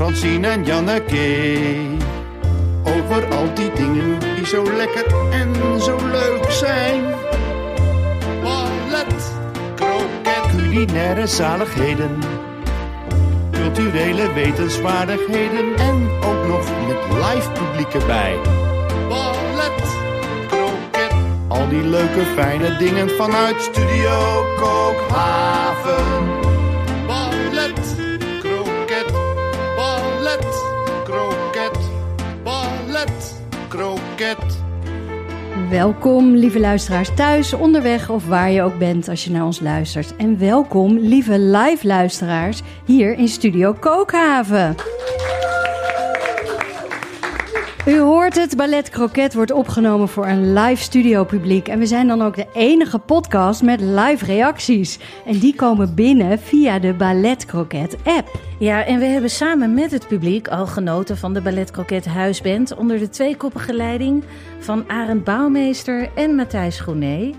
Francine en Janneke. Over al die dingen die zo lekker en zo leuk zijn. Ballet, kroket, culinaire zaligheden. Culturele wetenswaardigheden en ook nog met live publiek erbij. Ballet, kroket, al die leuke fijne dingen vanuit Studio Kookhaven. Welkom, lieve luisteraars thuis, onderweg of waar je ook bent als je naar ons luistert. En welkom, lieve live luisteraars, hier in Studio Kookhaven. U hoort het, Ballet Croquet wordt opgenomen voor een live studio publiek. En we zijn dan ook de enige podcast met live reacties. En die komen binnen via de Ballet Croquet app. Ja, en we hebben samen met het publiek al genoten van de Ballet Croquet Huisband onder de tweekoppige leiding van Arend Bouwmeester en Matthijs Groené.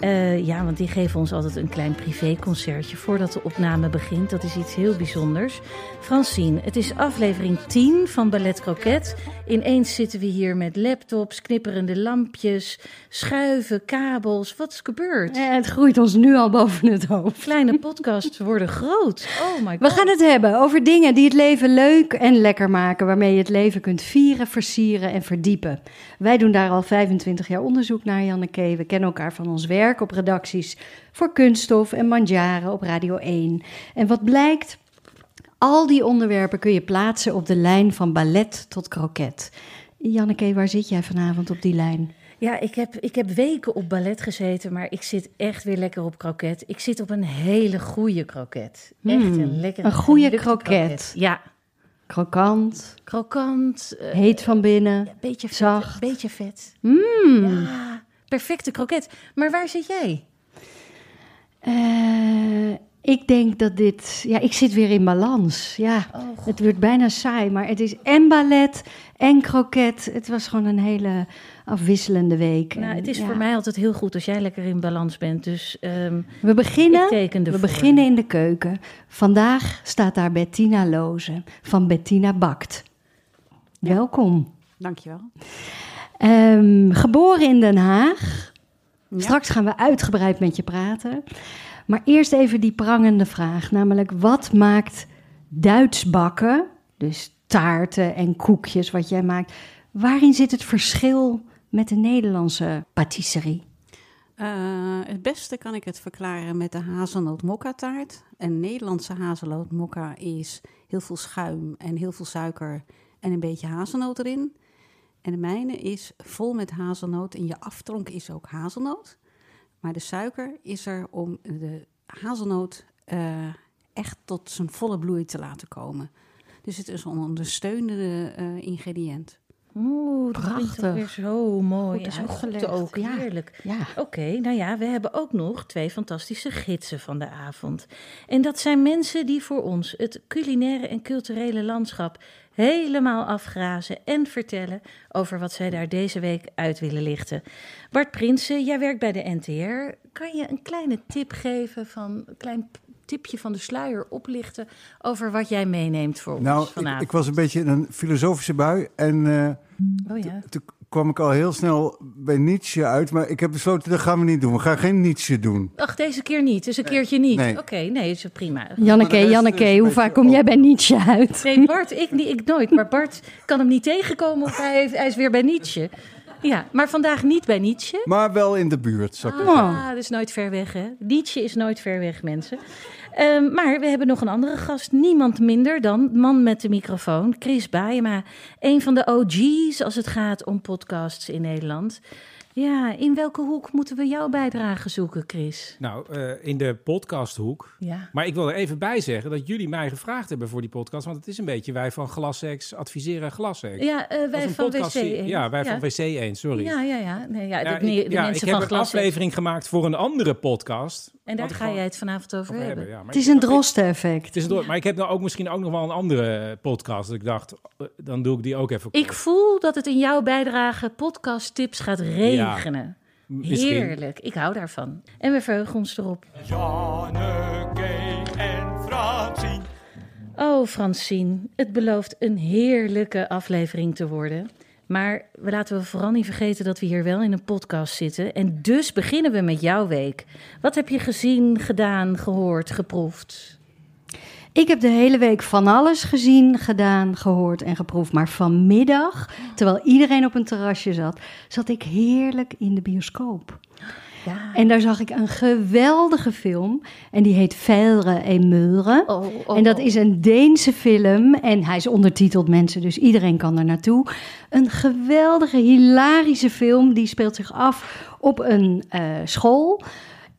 Eh, ja, want die geven ons altijd een klein privéconcertje voordat de opname begint. Dat is iets heel bijzonders. Francine, het is aflevering 10 van Ballet Croquet. Ineens zitten we hier met laptops, knipperende lampjes, schuiven, kabels. Wat is gebeurd? Ja, het groeit ons nu al boven het hoofd. Kleine podcasts worden groot. Oh my god. We gaan het hebben over dingen die het leven leuk en lekker maken, waarmee je het leven kunt vieren, versieren en verdiepen. Wij doen daar al 25 jaar onderzoek naar, Janneke. We kennen elkaar van ons werk op redacties voor Kunststof en Mandjaren op Radio 1. En wat blijkt? Al die onderwerpen kun je plaatsen op de lijn van ballet tot kroket. Janneke, waar zit jij vanavond op die lijn? Ja, ik heb, ik heb weken op ballet gezeten, maar ik zit echt weer lekker op kroket. Ik zit op een hele goede kroket. Echt Hmm, een lekkere een goede gelukte kroket. Ja, Krokant, krokant. eh, heet van binnen. beetje vet. zacht. Beetje vet. Mm. Ja, perfecte kroket. Maar waar zit jij? Eh, ik denk dat dit. Ja, ik zit weer in balans. Ja, Oh, het wordt bijna saai, maar het is en ballet en kroket. Het was gewoon een hele afwisselende week. Nou, het is ja. voor mij altijd heel goed als jij lekker in balans bent. Dus ehm, We beginnen. We beginnen in de keuken. Vandaag staat daar Bettina Loze van Bettina Bakt. Welkom. Dankjewel. Ehm, geboren in Den Haag. Ja. Straks gaan we uitgebreid met je praten. Maar eerst even die prangende vraag, namelijk wat maakt Duits bakken, dus taarten en koekjes wat jij maakt, waarin zit het verschil met de Nederlandse patisserie? Eh, het beste kan ik het verklaren met de hazelnoot mokka taart. Een Nederlandse hazelnoot mokka is heel veel schuim en heel veel suiker en een beetje hazelnoot erin. En de mijne is vol met hazelnoot en je aftronk is ook hazelnoot. Maar de suiker is er om de hazelnoot eh, echt tot zijn volle bloei te laten komen. Dus het is een ondersteunende eh, ingrediënt. Oeh, dat Prachtig. weer zo mooi Goed en zo goed ook. ja. Heerlijk. Ja, Oké, nou ja, we hebben ook nog twee fantastische gidsen van de avond. En dat zijn mensen die voor ons het culinaire en culturele landschap helemaal afgrazen en vertellen over wat zij daar deze week uit willen lichten. Bart Prinsen, jij werkt bij de NTR. Kan je een kleine tip geven van een klein tipje van de sluier oplichten over wat jij meeneemt voor ons Nou, ik, vanavond? ik was een beetje in een filosofische bui en eh, Oh ja. toen kwam ik al heel snel bij Nietzsche uit. Maar ik heb besloten, dat gaan we niet doen. We gaan geen Nietzsche doen. Ach, deze keer niet. Dus een keertje niet. Nee. Oké, nee, is prima. Janneke, Janneke, hoe vaak kom jij bij Nietzsche uit? Nee, Bart, ik, niet, ik nooit. Maar Bart kan hem niet tegenkomen of hij, heeft, hij is weer bij Nietzsche. Ja, maar vandaag niet bij Nietzsche. Maar wel in de buurt, zou ik Ah, dat is nooit ver weg, hè? Nietzsche is nooit ver weg, mensen. Ehm, maar we hebben nog een andere gast. Niemand minder dan man met de microfoon, Chris Baayema. Een van de OG's als het gaat om podcasts in Nederland. Ja, in welke hoek moeten we jouw bijdrage zoeken, Chris? Nou, eh, in de podcasthoek. Ja. Maar ik wil er even bij zeggen dat jullie mij gevraagd hebben voor die podcast. Want het is een beetje wij van Glassex adviseren Glassex. Ja, eh, is wij van podcast WC die- 1. Ja, wij van WC 1, sorry. Ja, ja, ja. Nee, ja, Ja, ik, de ja, mensen ik heb een aflevering gemaakt voor een andere podcast. En daar ga jij het vanavond over, over hebben. hebben. Ja, maar Het is een drosteneffect. Het is een Maar ik heb nou ook misschien ook nog wel een andere podcast. Dat ik dacht, eh, dan doe ik die ook even. Ik kort. voel dat het in jouw bijdrage podcasttips gaat regenen. Heerlijk, ik hou daarvan. En we verheugen ons erop. Janneke en Francine. Oh, Francine, het belooft een heerlijke aflevering te worden. Maar laten we vooral niet vergeten dat we hier wel in een podcast zitten. En dus beginnen we met jouw week. Wat heb je gezien, gedaan, gehoord, geproefd? Ik heb de hele week van alles gezien, gedaan, gehoord en geproefd. Maar vanmiddag, terwijl iedereen op een terrasje zat, zat ik heerlijk in de bioscoop. Ja. En daar zag ik een geweldige film. En die heet Veilre en Meuren. Oh, oh, en dat oh. is een Deense film. En hij is ondertiteld mensen, dus iedereen kan er naartoe. Een geweldige, hilarische film. Die speelt zich af op een eh, school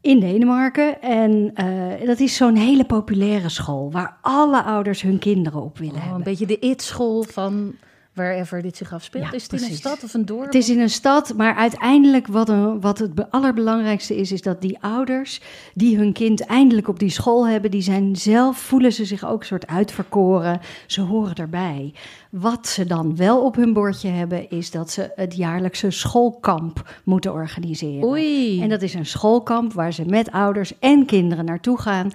in Denemarken. En eh, dat is zo'n hele populaire school. Waar alle ouders hun kinderen op willen Oh, een hebben. beetje de it-school van wherever dit zich afspeelt. Ja, is het in een stad of een dorp? Het is in een stad, maar uiteindelijk wat, een, wat het be- allerbelangrijkste is, is dat die ouders die hun kind eindelijk op die school hebben, die zijn zelf, voelen ze zich ook een soort uitverkoren. Ze horen erbij. Wat ze dan wel op hun bordje hebben, is dat ze het jaarlijkse schoolkamp moeten organiseren. Oei. En dat is een schoolkamp waar ze met ouders en kinderen naartoe gaan.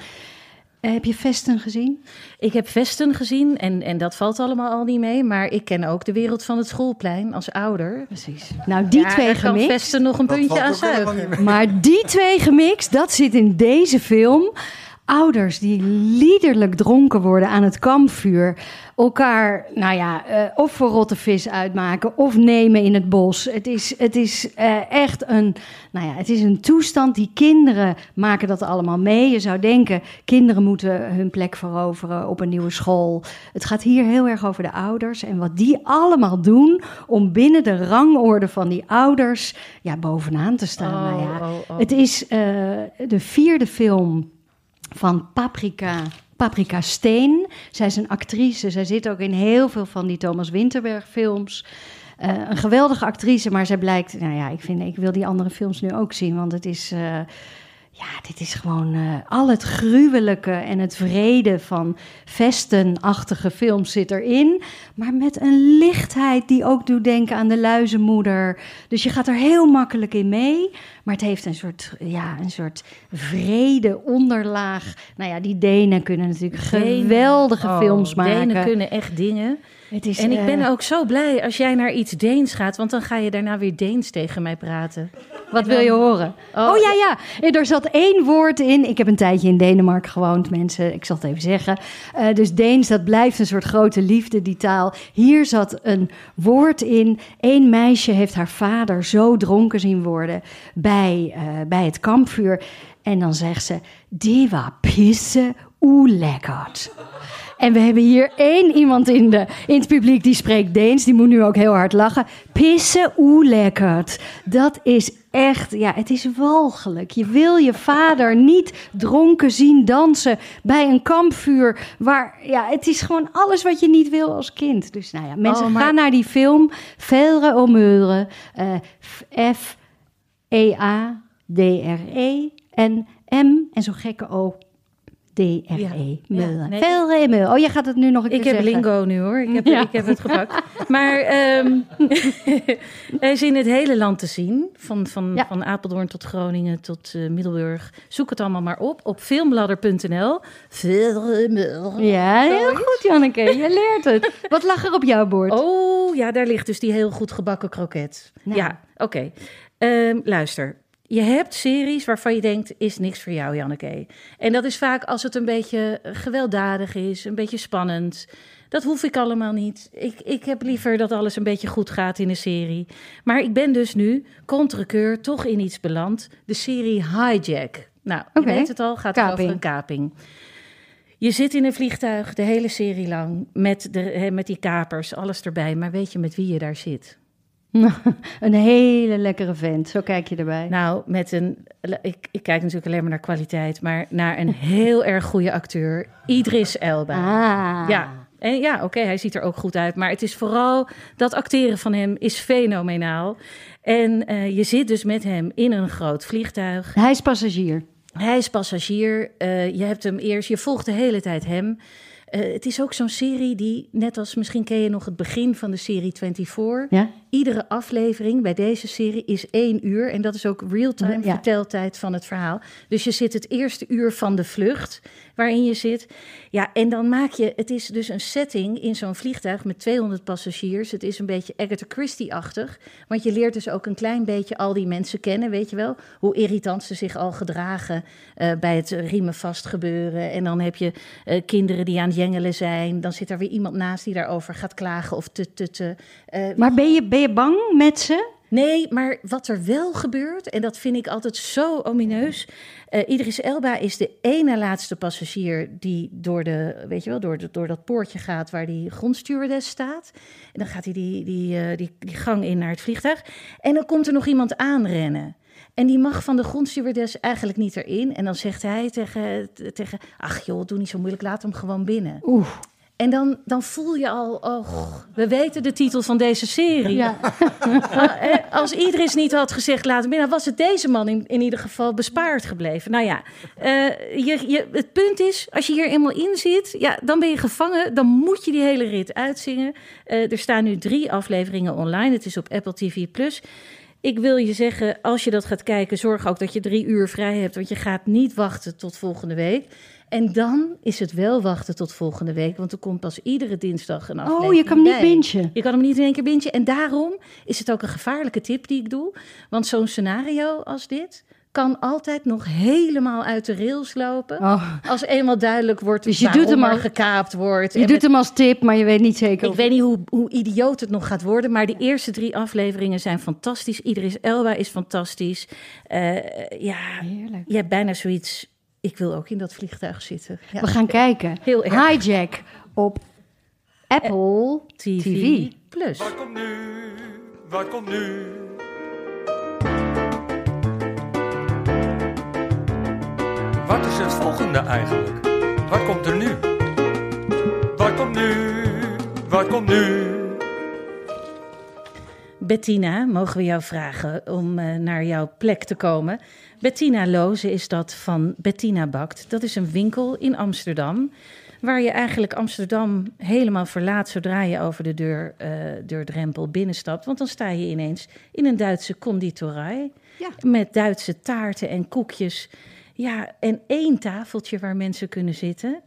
Eh, heb je Vesten gezien? Ik heb Vesten gezien en, en dat valt allemaal al niet mee. Maar ik ken ook de wereld van het schoolplein als ouder. Precies. Nou, die Ja, twee daar kan gemixt. Vesten nog een Dat puntje aan zuigen. Maar die twee gemixt, dat zit in deze film. Ouders die liederlijk dronken worden aan het kampvuur. Elkaar, nou ja, eh, of voor rotte vis uitmaken of nemen in het bos. Het is, het is eh, echt een, nou ja, het is een toestand. Die kinderen maken dat allemaal mee. Je zou denken, kinderen moeten hun plek veroveren op een nieuwe school. Het gaat hier heel erg over de ouders. En wat die allemaal doen om binnen de rangorde van die ouders ja, bovenaan te staan. nou ja, Oh, oh, oh. het is eh, de vierde film van Paprika. Paprika Steen. Zij is een actrice. Zij zit ook in heel veel van die Thomas Winterberg films. Eh, een geweldige actrice, maar zij blijkt... Nou ja, ik, vind, ik wil die andere films nu ook zien, want het is... eh, ja, dit is gewoon eh, al het gruwelijke en het vrede van vestenachtige films zit erin. Maar met een lichtheid die ook doet denken aan de luizenmoeder. Dus je gaat er heel makkelijk in mee. Maar het heeft een soort, ja, een soort vrede onderlaag. Nou ja, die Denen kunnen natuurlijk Denen. geweldige Oh, films maken. Denen kunnen echt dingen. Het is, En ik ben eh, ook zo blij als jij naar iets Deens gaat, want dan ga je daarna weer Deens tegen mij praten. Wat wil je horen? Oh, Oh, ja, ja. Eh, Er zat één woord in. Ik heb een tijdje in Denemarken gewoond, mensen. Ik zal het even zeggen. Eh, dus Deens, dat blijft een soort grote liefde, die taal. Hier zat een woord in. Eén meisje heeft haar vader zo dronken zien worden bij, eh, bij het kampvuur. En dan zegt ze, die was pisse oelekkerd. En we hebben hier één iemand in, de, in het publiek die spreekt Deens. Die moet nu ook heel hard lachen. Pisse oelekkerd. Dat is echt, ja, het is walgelijk. Je wil je vader niet dronken zien dansen bij een kampvuur. Waar, ja, het is gewoon alles wat je niet wil als kind. Dus nou ja, mensen Oh, maar- gaan naar die film. Velre o Meuren. Eh, F-E-A-D-R-E en M en zo'n gekke O. D-R-E. Ja. Nee. Meuren. Oh, jij gaat het nu nog een Ik keer heb zeggen. lingo nu hoor. Ik heb, Ja. ik heb het gepakt. Maar ehm hij is in het hele land te zien. Van, van, van Apeldoorn tot Groningen tot eh, Middelburg. Zoek het allemaal maar op. Op filmladder.nl. Filmladder. Ja, heel goed, Janneke. Je leert het. Wat lag er op jouw bord? Oh, ja, daar ligt dus die heel goed gebakken kroket. Nou. Ja, oké. Ehm, luister. Je hebt series waarvan je denkt, is niks voor jou, Janneke. En dat is vaak als het een beetje gewelddadig is, een beetje spannend. Dat hoef ik allemaal niet. Ik, ik heb liever dat alles een beetje goed gaat in een serie. Maar ik ben dus nu, contrekeur, toch in iets beland. De serie Hijack. Nou, je weet het al, gaat Kaping. over een kaping. Je zit in een vliegtuig de hele serie lang met, de, met die kapers, alles erbij. Maar weet je met wie je daar zit? Een hele lekkere vent. Zo kijk je erbij. Nou, met een. Ik, ik kijk natuurlijk alleen maar naar kwaliteit, maar naar een heel erg goede acteur, Idris Elba. ah. Ja, en ja, oké, hij ziet er ook goed uit, maar het is vooral dat acteren van hem is fenomenaal. En eh, je zit dus met hem in een groot vliegtuig. Hij is passagier. Hij is passagier. eh, je hebt hem eerst, je volgt de hele tijd hem. Eh, het is ook zo'n serie die, net als misschien ken je nog het begin van de serie 24. Ja? Iedere aflevering bij deze serie is één uur. En dat is ook real-time Ja. verteltijd van het verhaal. Dus je zit het eerste uur van de vlucht waarin je zit. Ja, en dan maak je... Het is dus een setting in zo'n vliegtuig met 200 passagiers. Het is een beetje Agatha Christie-achtig. Want je leert dus ook een klein beetje al die mensen kennen, weet je wel. Hoe irritant ze zich al gedragen eh, bij het riemen vastgebeuren. En dan heb je eh, kinderen die aan het jengelen zijn. Dan zit er weer iemand naast die daarover gaat klagen of te... eh, Maar ben je, ben je bang met ze? Nee, maar wat er wel gebeurt, en dat vind ik altijd zo omineus. eh Idris Elba is de ene laatste passagier die door, de, weet je wel, door, de, door dat poortje gaat waar die grondstewardess staat. En dan gaat hij die, die, eh, die, die gang in naar het vliegtuig. En dan komt er nog iemand aanrennen. En die mag van de grondstewardess eigenlijk niet erin. En dan zegt hij tegen, tegen ach joh, doe niet zo moeilijk, laat hem gewoon binnen. Oeh. En dan, dan voel je al, oh, we weten de titel van deze serie. Ja. Eh, Als Idris niet had gezegd laten binnen, was het deze man in, in ieder geval bespaard gebleven. Nou ja, eh, je, je, het punt is, als je hier eenmaal in zit, ja, dan ben je gevangen. Dan moet je die hele rit uitzingen. Eh, er staan nu drie afleveringen online. Het is op Apple TV+. Ik wil je zeggen, als je dat gaat kijken, zorg ook dat je drie uur vrij hebt. Want je gaat niet wachten tot volgende week. En dan is het wel wachten tot volgende week. Want er komt pas iedere dinsdag een aflevering Oh, je kan hem niet bingen. Je kan hem niet in één keer bingen. En daarom is het ook een gevaarlijke tip die ik doe. Want zo'n scenario als dit kan altijd nog helemaal uit de rails lopen. Oh. Als eenmaal duidelijk wordt Dus je doet hem al- gekaapt wordt. Je doet met- hem als tip, maar je weet niet zeker. ik of- weet niet hoe, hoe idioot het nog gaat worden, maar de eerste drie afleveringen zijn fantastisch. Idris Elba is fantastisch. Eh, ja, Heerlijk. je hebt bijna zoiets. Ik wil ook in dat vliegtuig zitten. Ja. We gaan kijken. Heel erg. Hijack op Apple TV, TV. Plus. Wat komt nu? Wat komt nu? Wat is het volgende eigenlijk? Wat komt er nu? Wat komt nu? Wat komt nu? Bettina, mogen we jou vragen om eh, naar jouw plek te komen? Bettina Loze is dat van Bettina Bakt. Dat is een winkel in Amsterdam. Waar je eigenlijk Amsterdam helemaal verlaat zodra je over de deur, eh, deurdrempel binnenstapt. Want dan sta je ineens in een Duitse conditorij. Ja. Met Duitse taarten en koekjes. Ja, en één tafeltje waar mensen kunnen zitten.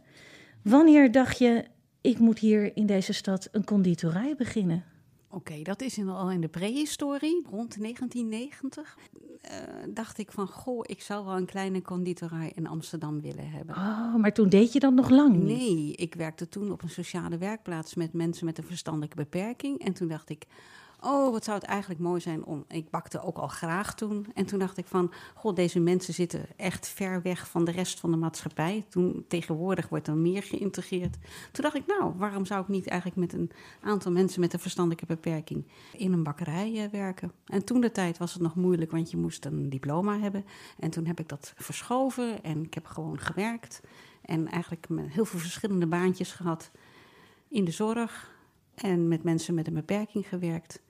Wanneer dacht je, ik moet hier in deze stad een conditorij beginnen? Oké, dat is in, al in de prehistorie, rond 1990. eh, dacht ik van, goh, ik zou wel een kleine conditorij in Amsterdam willen hebben. Oh, maar toen deed je dat nog lang niet. Nee, ik werkte toen op een sociale werkplaats met mensen met een verstandelijke beperking. En toen dacht ik, oh, wat zou het eigenlijk mooi zijn om... Ik bakte ook al graag toen. En toen dacht ik van, god, deze mensen zitten echt ver weg van de rest van de maatschappij. Toen, tegenwoordig wordt er meer geïntegreerd. Toen dacht ik, nou, waarom zou ik niet eigenlijk met een aantal mensen met een verstandelijke beperking in een bakkerij eh, werken? En toen de tijd was het nog moeilijk, want je moest een diploma hebben. En toen heb ik dat verschoven en ik heb gewoon gewerkt. En eigenlijk heel veel verschillende baantjes gehad in de zorg en met mensen met een beperking gewerkt.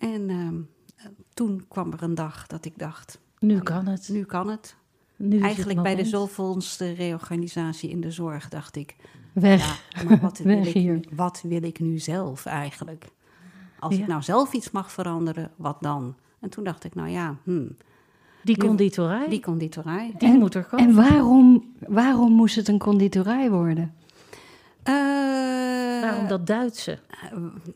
En ehm, eh, toen kwam er een dag dat ik dacht, Nu kan het. nu kan het. Nu is het Eigenlijk bij de zoveelste reorganisatie in de zorg dacht ik, Weg. ja, maar wat wil, ik, hier. wat wil ik nu zelf eigenlijk? Als Ja. ik nou zelf iets mag veranderen, wat dan? En toen dacht ik, nou ja, hmm, Die conditorij, die die, conditorij. moet er komen. En waarom, waarom moest het een conditorij worden? Eh, Waarom dat Duitse?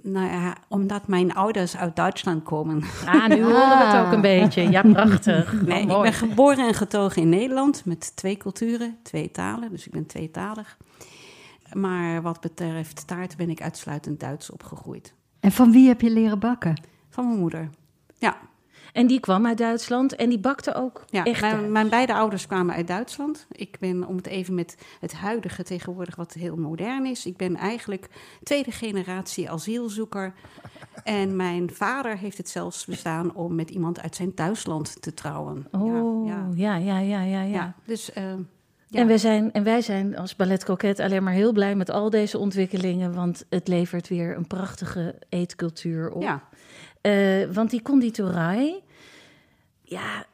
Nou ja, omdat mijn ouders uit Duitsland komen. Ah, nu horen we het ook een beetje. Ja, prachtig. Nee, Oh, ik ben geboren en getogen in Nederland met twee culturen, twee talen. Dus ik ben tweetalig. Maar wat betreft taart ben ik uitsluitend Duits opgegroeid. En van wie heb je leren bakken? Van mijn moeder. Ja, En die kwam uit Duitsland en die bakte ook ja echt mijn, beide ouders kwamen uit Duitsland. Ik ben, om het even met het huidige tegenwoordig, wat heel modern is. Ik ben eigenlijk tweede generatie asielzoeker. En mijn vader heeft het zelfs bestaan om met iemand uit zijn thuisland te trouwen. Oh, ja, ja, ja, ja, ja. ja. ja. Dus, eh, ja. En, wij zijn, en wij zijn als Ballet Coquette alleen maar heel blij met al deze ontwikkelingen, want het levert weer een prachtige eetcultuur op. ja. Eh, want die conditorij, ja,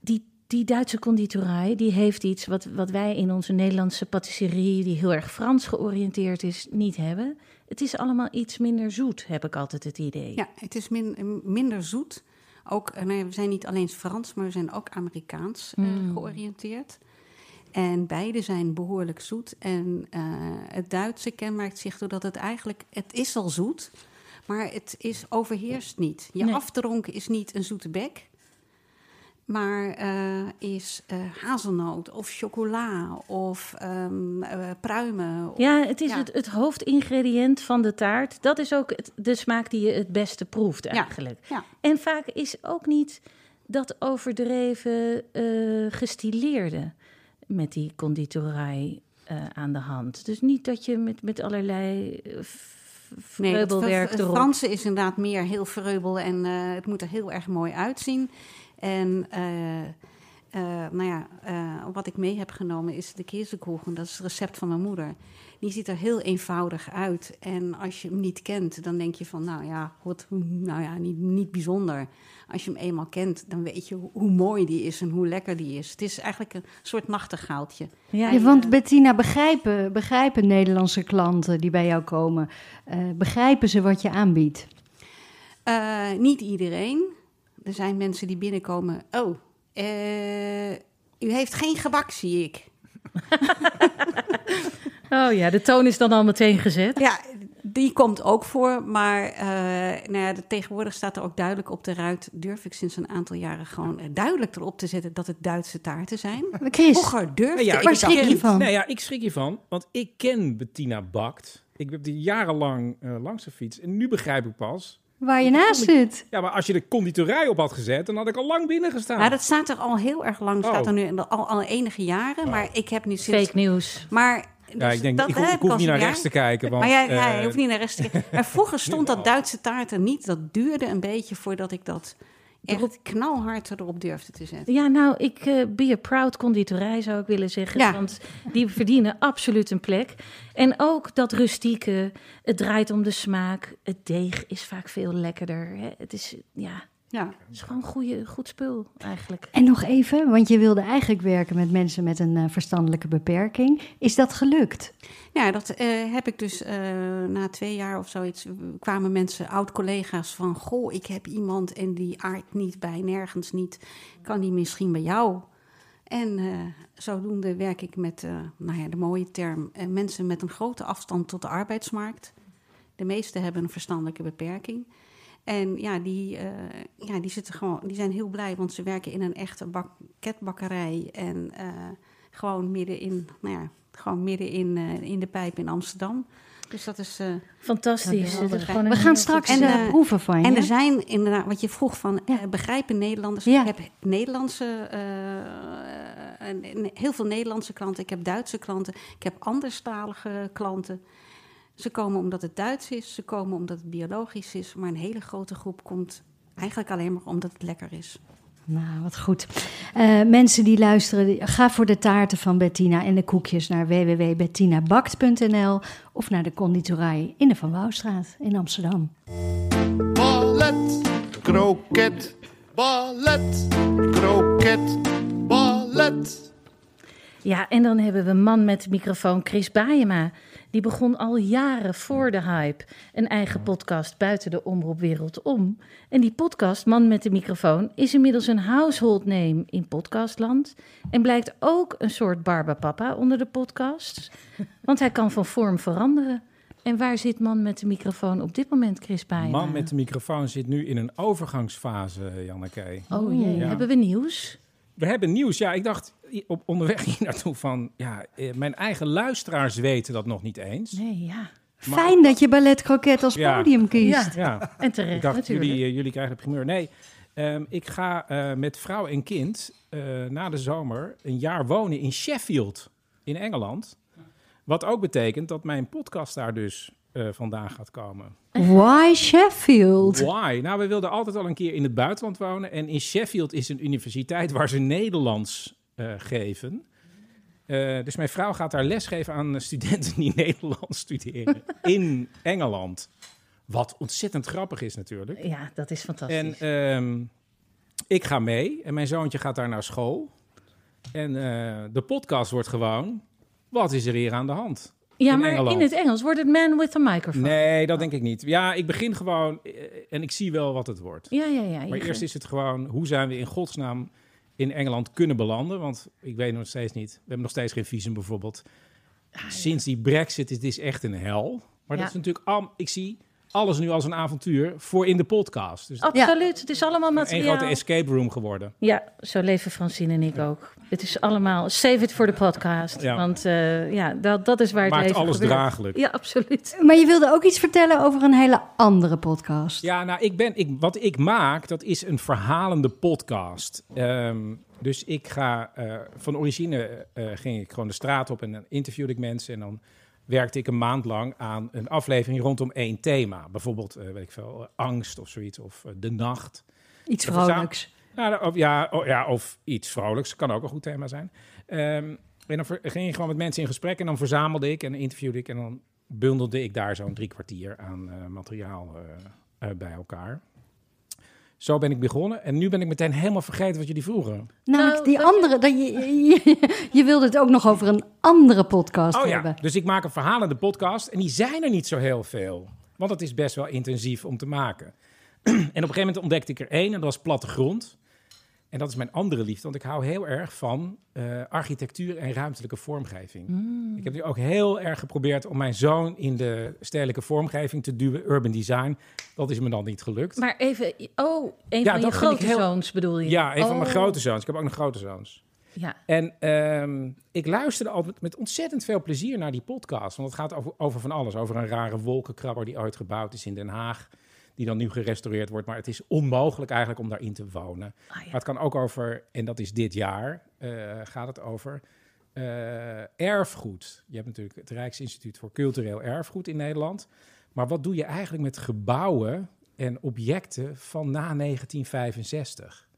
die die Duitse conditorij, die heeft iets wat, wat wij in onze Nederlandse patisserie, die heel erg Frans georiënteerd is, niet hebben. Het is allemaal iets minder zoet, heb ik altijd het idee. Ja, het is min- minder zoet. Ook, eh, nee, we zijn niet alleen Frans, maar we zijn ook Amerikaans eh, Mm. georiënteerd. En beide zijn behoorlijk zoet. En eh, het Duitse kenmerkt zich doordat het eigenlijk... Het is al zoet, maar het is overheerst niet. Je Nee. afdronken is niet een zoete bek. Maar eh, is eh, hazelnoot of chocola of ehm, eh, pruimen. Ja, het is Ja. Het, het hoofdingrediënt van de taart. Dat is ook het- de smaak die je het beste proeft eigenlijk. Ja. En vaak is ook niet dat overdreven gestileerde met die conditorij aan de hand. Dus niet dat je met, met allerlei Nee, het, het. Franse is inderdaad meer heel vreubel en het moet er heel erg mooi uitzien. En eh, eh, nou ja, eh, wat ik mee heb genomen is de kezenkoegen. Dat is het recept van mijn moeder. Die ziet er heel eenvoudig uit. En als je hem niet kent, dan denk je van, nou ja, wat, nou ja niet, niet bijzonder. Als je hem eenmaal kent, dan weet je hoe, hoe mooi die is en hoe lekker die is. Het is eigenlijk een soort nachtegaaltje. Ja, Ja, want Bettina, begrijpen, begrijpen Nederlandse klanten die bij jou komen, begrijpen ze wat je aanbiedt? Niet iedereen. Er zijn mensen die binnenkomen. Oh, eh, u heeft geen gebak, zie ik. Oh ja, de toon is dan al meteen gezet. Ja, die komt ook voor. Maar eh, nou ja, de- tegenwoordig staat er ook duidelijk op de ruit. Durf ik sinds een aantal jaren gewoon eh, duidelijk erop te zetten dat het Duitse taarten zijn. Chris, Vroeger durfde ja, ik waar schrik je van? Nee, ja, ik schrik hiervan, want ik ken Bettina Bakt. Ik heb die jarenlang eh, langs de fiets. En nu begrijp ik pas. Waar je naast zit. Ja, maar als je de conditorij op had gezet, dan had ik al lang binnen gestaan. Ja, dat staat er al heel erg lang. staat Oh. er nu al, al enige jaren. Maar ik heb nu sinds... Fake nieuws. Maar... ja, ik denk, dat ik, hoef- ik niet naar rechts te kijken. Want, maar ja, ja, eh, je hoeft niet naar rechts te kijken. Maar vroeger stond dat Duitse taart er niet. Dat duurde een beetje voordat ik dat echt knalhard erop durfde te zetten. Ja, nou, ik eh be a proud conditorij zou ik willen zeggen. Ja. Want die verdienen absoluut een plek. En ook dat rustieke, het draait om de smaak. Het deeg is vaak veel lekkerder. Hè. Het is, ja, Ja. het is gewoon goede, goed spul eigenlijk. En nog even, want je wilde eigenlijk werken met mensen met een eh, verstandelijke beperking. Is dat gelukt? Ja, dat eh, heb ik dus eh, na twee jaar of zoiets. kwamen mensen, oud-collega's, van: Goh, ik heb iemand en die aardt niet bij, nergens niet. Kan die misschien bij jou? En eh, zodoende werk ik met, eh, nou ja, de mooie term, mensen met een grote afstand tot de arbeidsmarkt. De meesten hebben een verstandelijke beperking. En ja, die, eh, ja, die, zitten gewoon, die zijn heel blij, want ze werken in een echte banketbakkerij. En eh, gewoon midden in, nou ja, gewoon midden in, eh, in de pijp in Amsterdam. Dus dat is. Fantastisch. Is We gaan straks En, proeven van je. en er zijn inderdaad, wat je vroeg van, Ja. begrijpen Nederlanders? Ja. Ik heb Nederlandse, heel veel Nederlandse klanten. Ik heb Duitse klanten. Ik heb anderstalige klanten. Ze komen omdat het Duits is. Ze komen omdat het biologisch is. Maar een hele grote groep komt eigenlijk alleen maar omdat het lekker is. Nou, wat goed. Eh, mensen die luisteren, ga voor de taarten van Bettina en de koekjes naar www.bettinabakt.nl of naar de conditorij in de Van Wouwstraat in Amsterdam. Ballet, kroket, ballet, kroket, ballet. Ja, en dan hebben we man met de microfoon Chris Baayema. Die begon al jaren voor de hype een eigen podcast buiten de omroepwereld om. En die podcast, Man met de microfoon, is inmiddels een household name in podcastland. En blijkt ook een soort barbapapa onder de podcasts. Want hij kan van vorm veranderen. En waar zit Man met de microfoon op dit moment, Chris Baayema? Man met de microfoon zit nu in een overgangsfase, Janneke. Oh jee, Ja. hebben we nieuws? We hebben nieuws. Ja, ik dacht op onderweg hier naartoe van... Ja, eh, mijn eigen luisteraars weten dat nog niet eens. Nee, ja. Fijn dat je ballet kroket als Ja. podium kiest. Ja, Ja, en terecht ik dacht, natuurlijk. jullie, eh, jullie krijgen de primeur. Nee, ehm, ik ga eh, met vrouw en kind eh, na de zomer een jaar wonen in Sheffield in Engeland. Wat ook betekent dat mijn podcast daar dus eh, vandaan gaat komen. Why Sheffield? Why? Nou, we wilden altijd al een keer in het buitenland wonen. En in Sheffield is een universiteit waar ze Nederlands geven. Eh, dus mijn vrouw gaat daar lesgeven aan studenten die Nederlands studeren in Engeland. Wat ontzettend grappig is natuurlijk. Ja, dat is fantastisch. En ehm, ik ga mee en mijn zoontje gaat daar naar school. En eh, de podcast wordt gewoon, wat is er hier aan de hand? Ja, In maar Engeland. in het Engels wordt het man with a microphone. Nee, dat denk ik niet. Ja, ik begin gewoon eh, en ik zie wel wat het wordt. Ja, ja, ja. Maar eerst is het gewoon, hoe zijn we in godsnaam in Engeland kunnen belanden? Want ik weet nog steeds niet. We hebben nog steeds geen visum bijvoorbeeld. Sinds die brexit, is echt een hel. Maar Ja. dat is natuurlijk, al, ik zie alles nu als een avontuur voor in de podcast. Dus Absoluut, het is allemaal is een materiaal. grote escape room geworden. Ja, zo leven Francine en ik ook. Het is allemaal save it for the podcast. Ja. Want eh, ja, dat, dat is waar het Maakt alles gebeurt. draaglijk. Ja, absoluut. Maar je wilde ook iets vertellen over een hele andere podcast. Ja, nou, ik ben, ik, wat ik maak, dat is een verhalende podcast. Ehm, dus ik ga, eh, van origine eh, ging ik gewoon de straat op en dan interviewde ik mensen. En dan werkte ik een maand lang aan een aflevering rondom één thema. Bijvoorbeeld, eh, weet ik veel, angst of zoiets, of eh, de nacht. Iets vrolijks. Nou, of, ja, oh, ja, of iets vrolijks, kan ook een goed thema zijn. Ehm, en dan ver- ging ik gewoon met mensen in gesprek en dan verzamelde ik en interviewde ik en dan bundelde ik daar zo'n drie kwartier aan eh, materiaal eh, eh, bij elkaar. Zo ben ik begonnen en nu ben ik meteen helemaal vergeten wat jullie vroegen. Nou, Nou, die dat je- andere, dat je, je, je wilde het ook nog over een andere podcast Oh ja, hebben. dus ik maak een verhalende podcast en die zijn er niet zo heel veel. Want het is best wel intensief om te maken. en op een gegeven moment ontdekte ik er één en dat was plattegrond. En dat is mijn andere liefde, want ik hou heel erg van eh, architectuur en ruimtelijke vormgeving. Ik heb nu ook heel erg geprobeerd om mijn zoon in de stedelijke vormgeving te duwen, urban design. Dat is me dan niet gelukt. Maar even, oh, een Ja, van je ik grote heel- zoons bedoel je? ja, een van mijn Oh, grote zoons. Ik heb ook nog grote zoons. Ja, En ehm, ik luisterde altijd met ontzettend veel plezier naar die podcast. Want het gaat over, over van alles. Over een rare wolkenkrabber die ooit gebouwd is in Den Haag. Die dan nu gerestaureerd wordt. Maar het is onmogelijk eigenlijk om daarin te wonen. Ah, ja. Maar het kan ook over, en dat is dit jaar, eh, gaat het over eh, erfgoed. Je hebt natuurlijk het Rijksinstituut voor Cultureel Erfgoed in Nederland. Maar wat doe je eigenlijk met gebouwen en objecten van na 1965?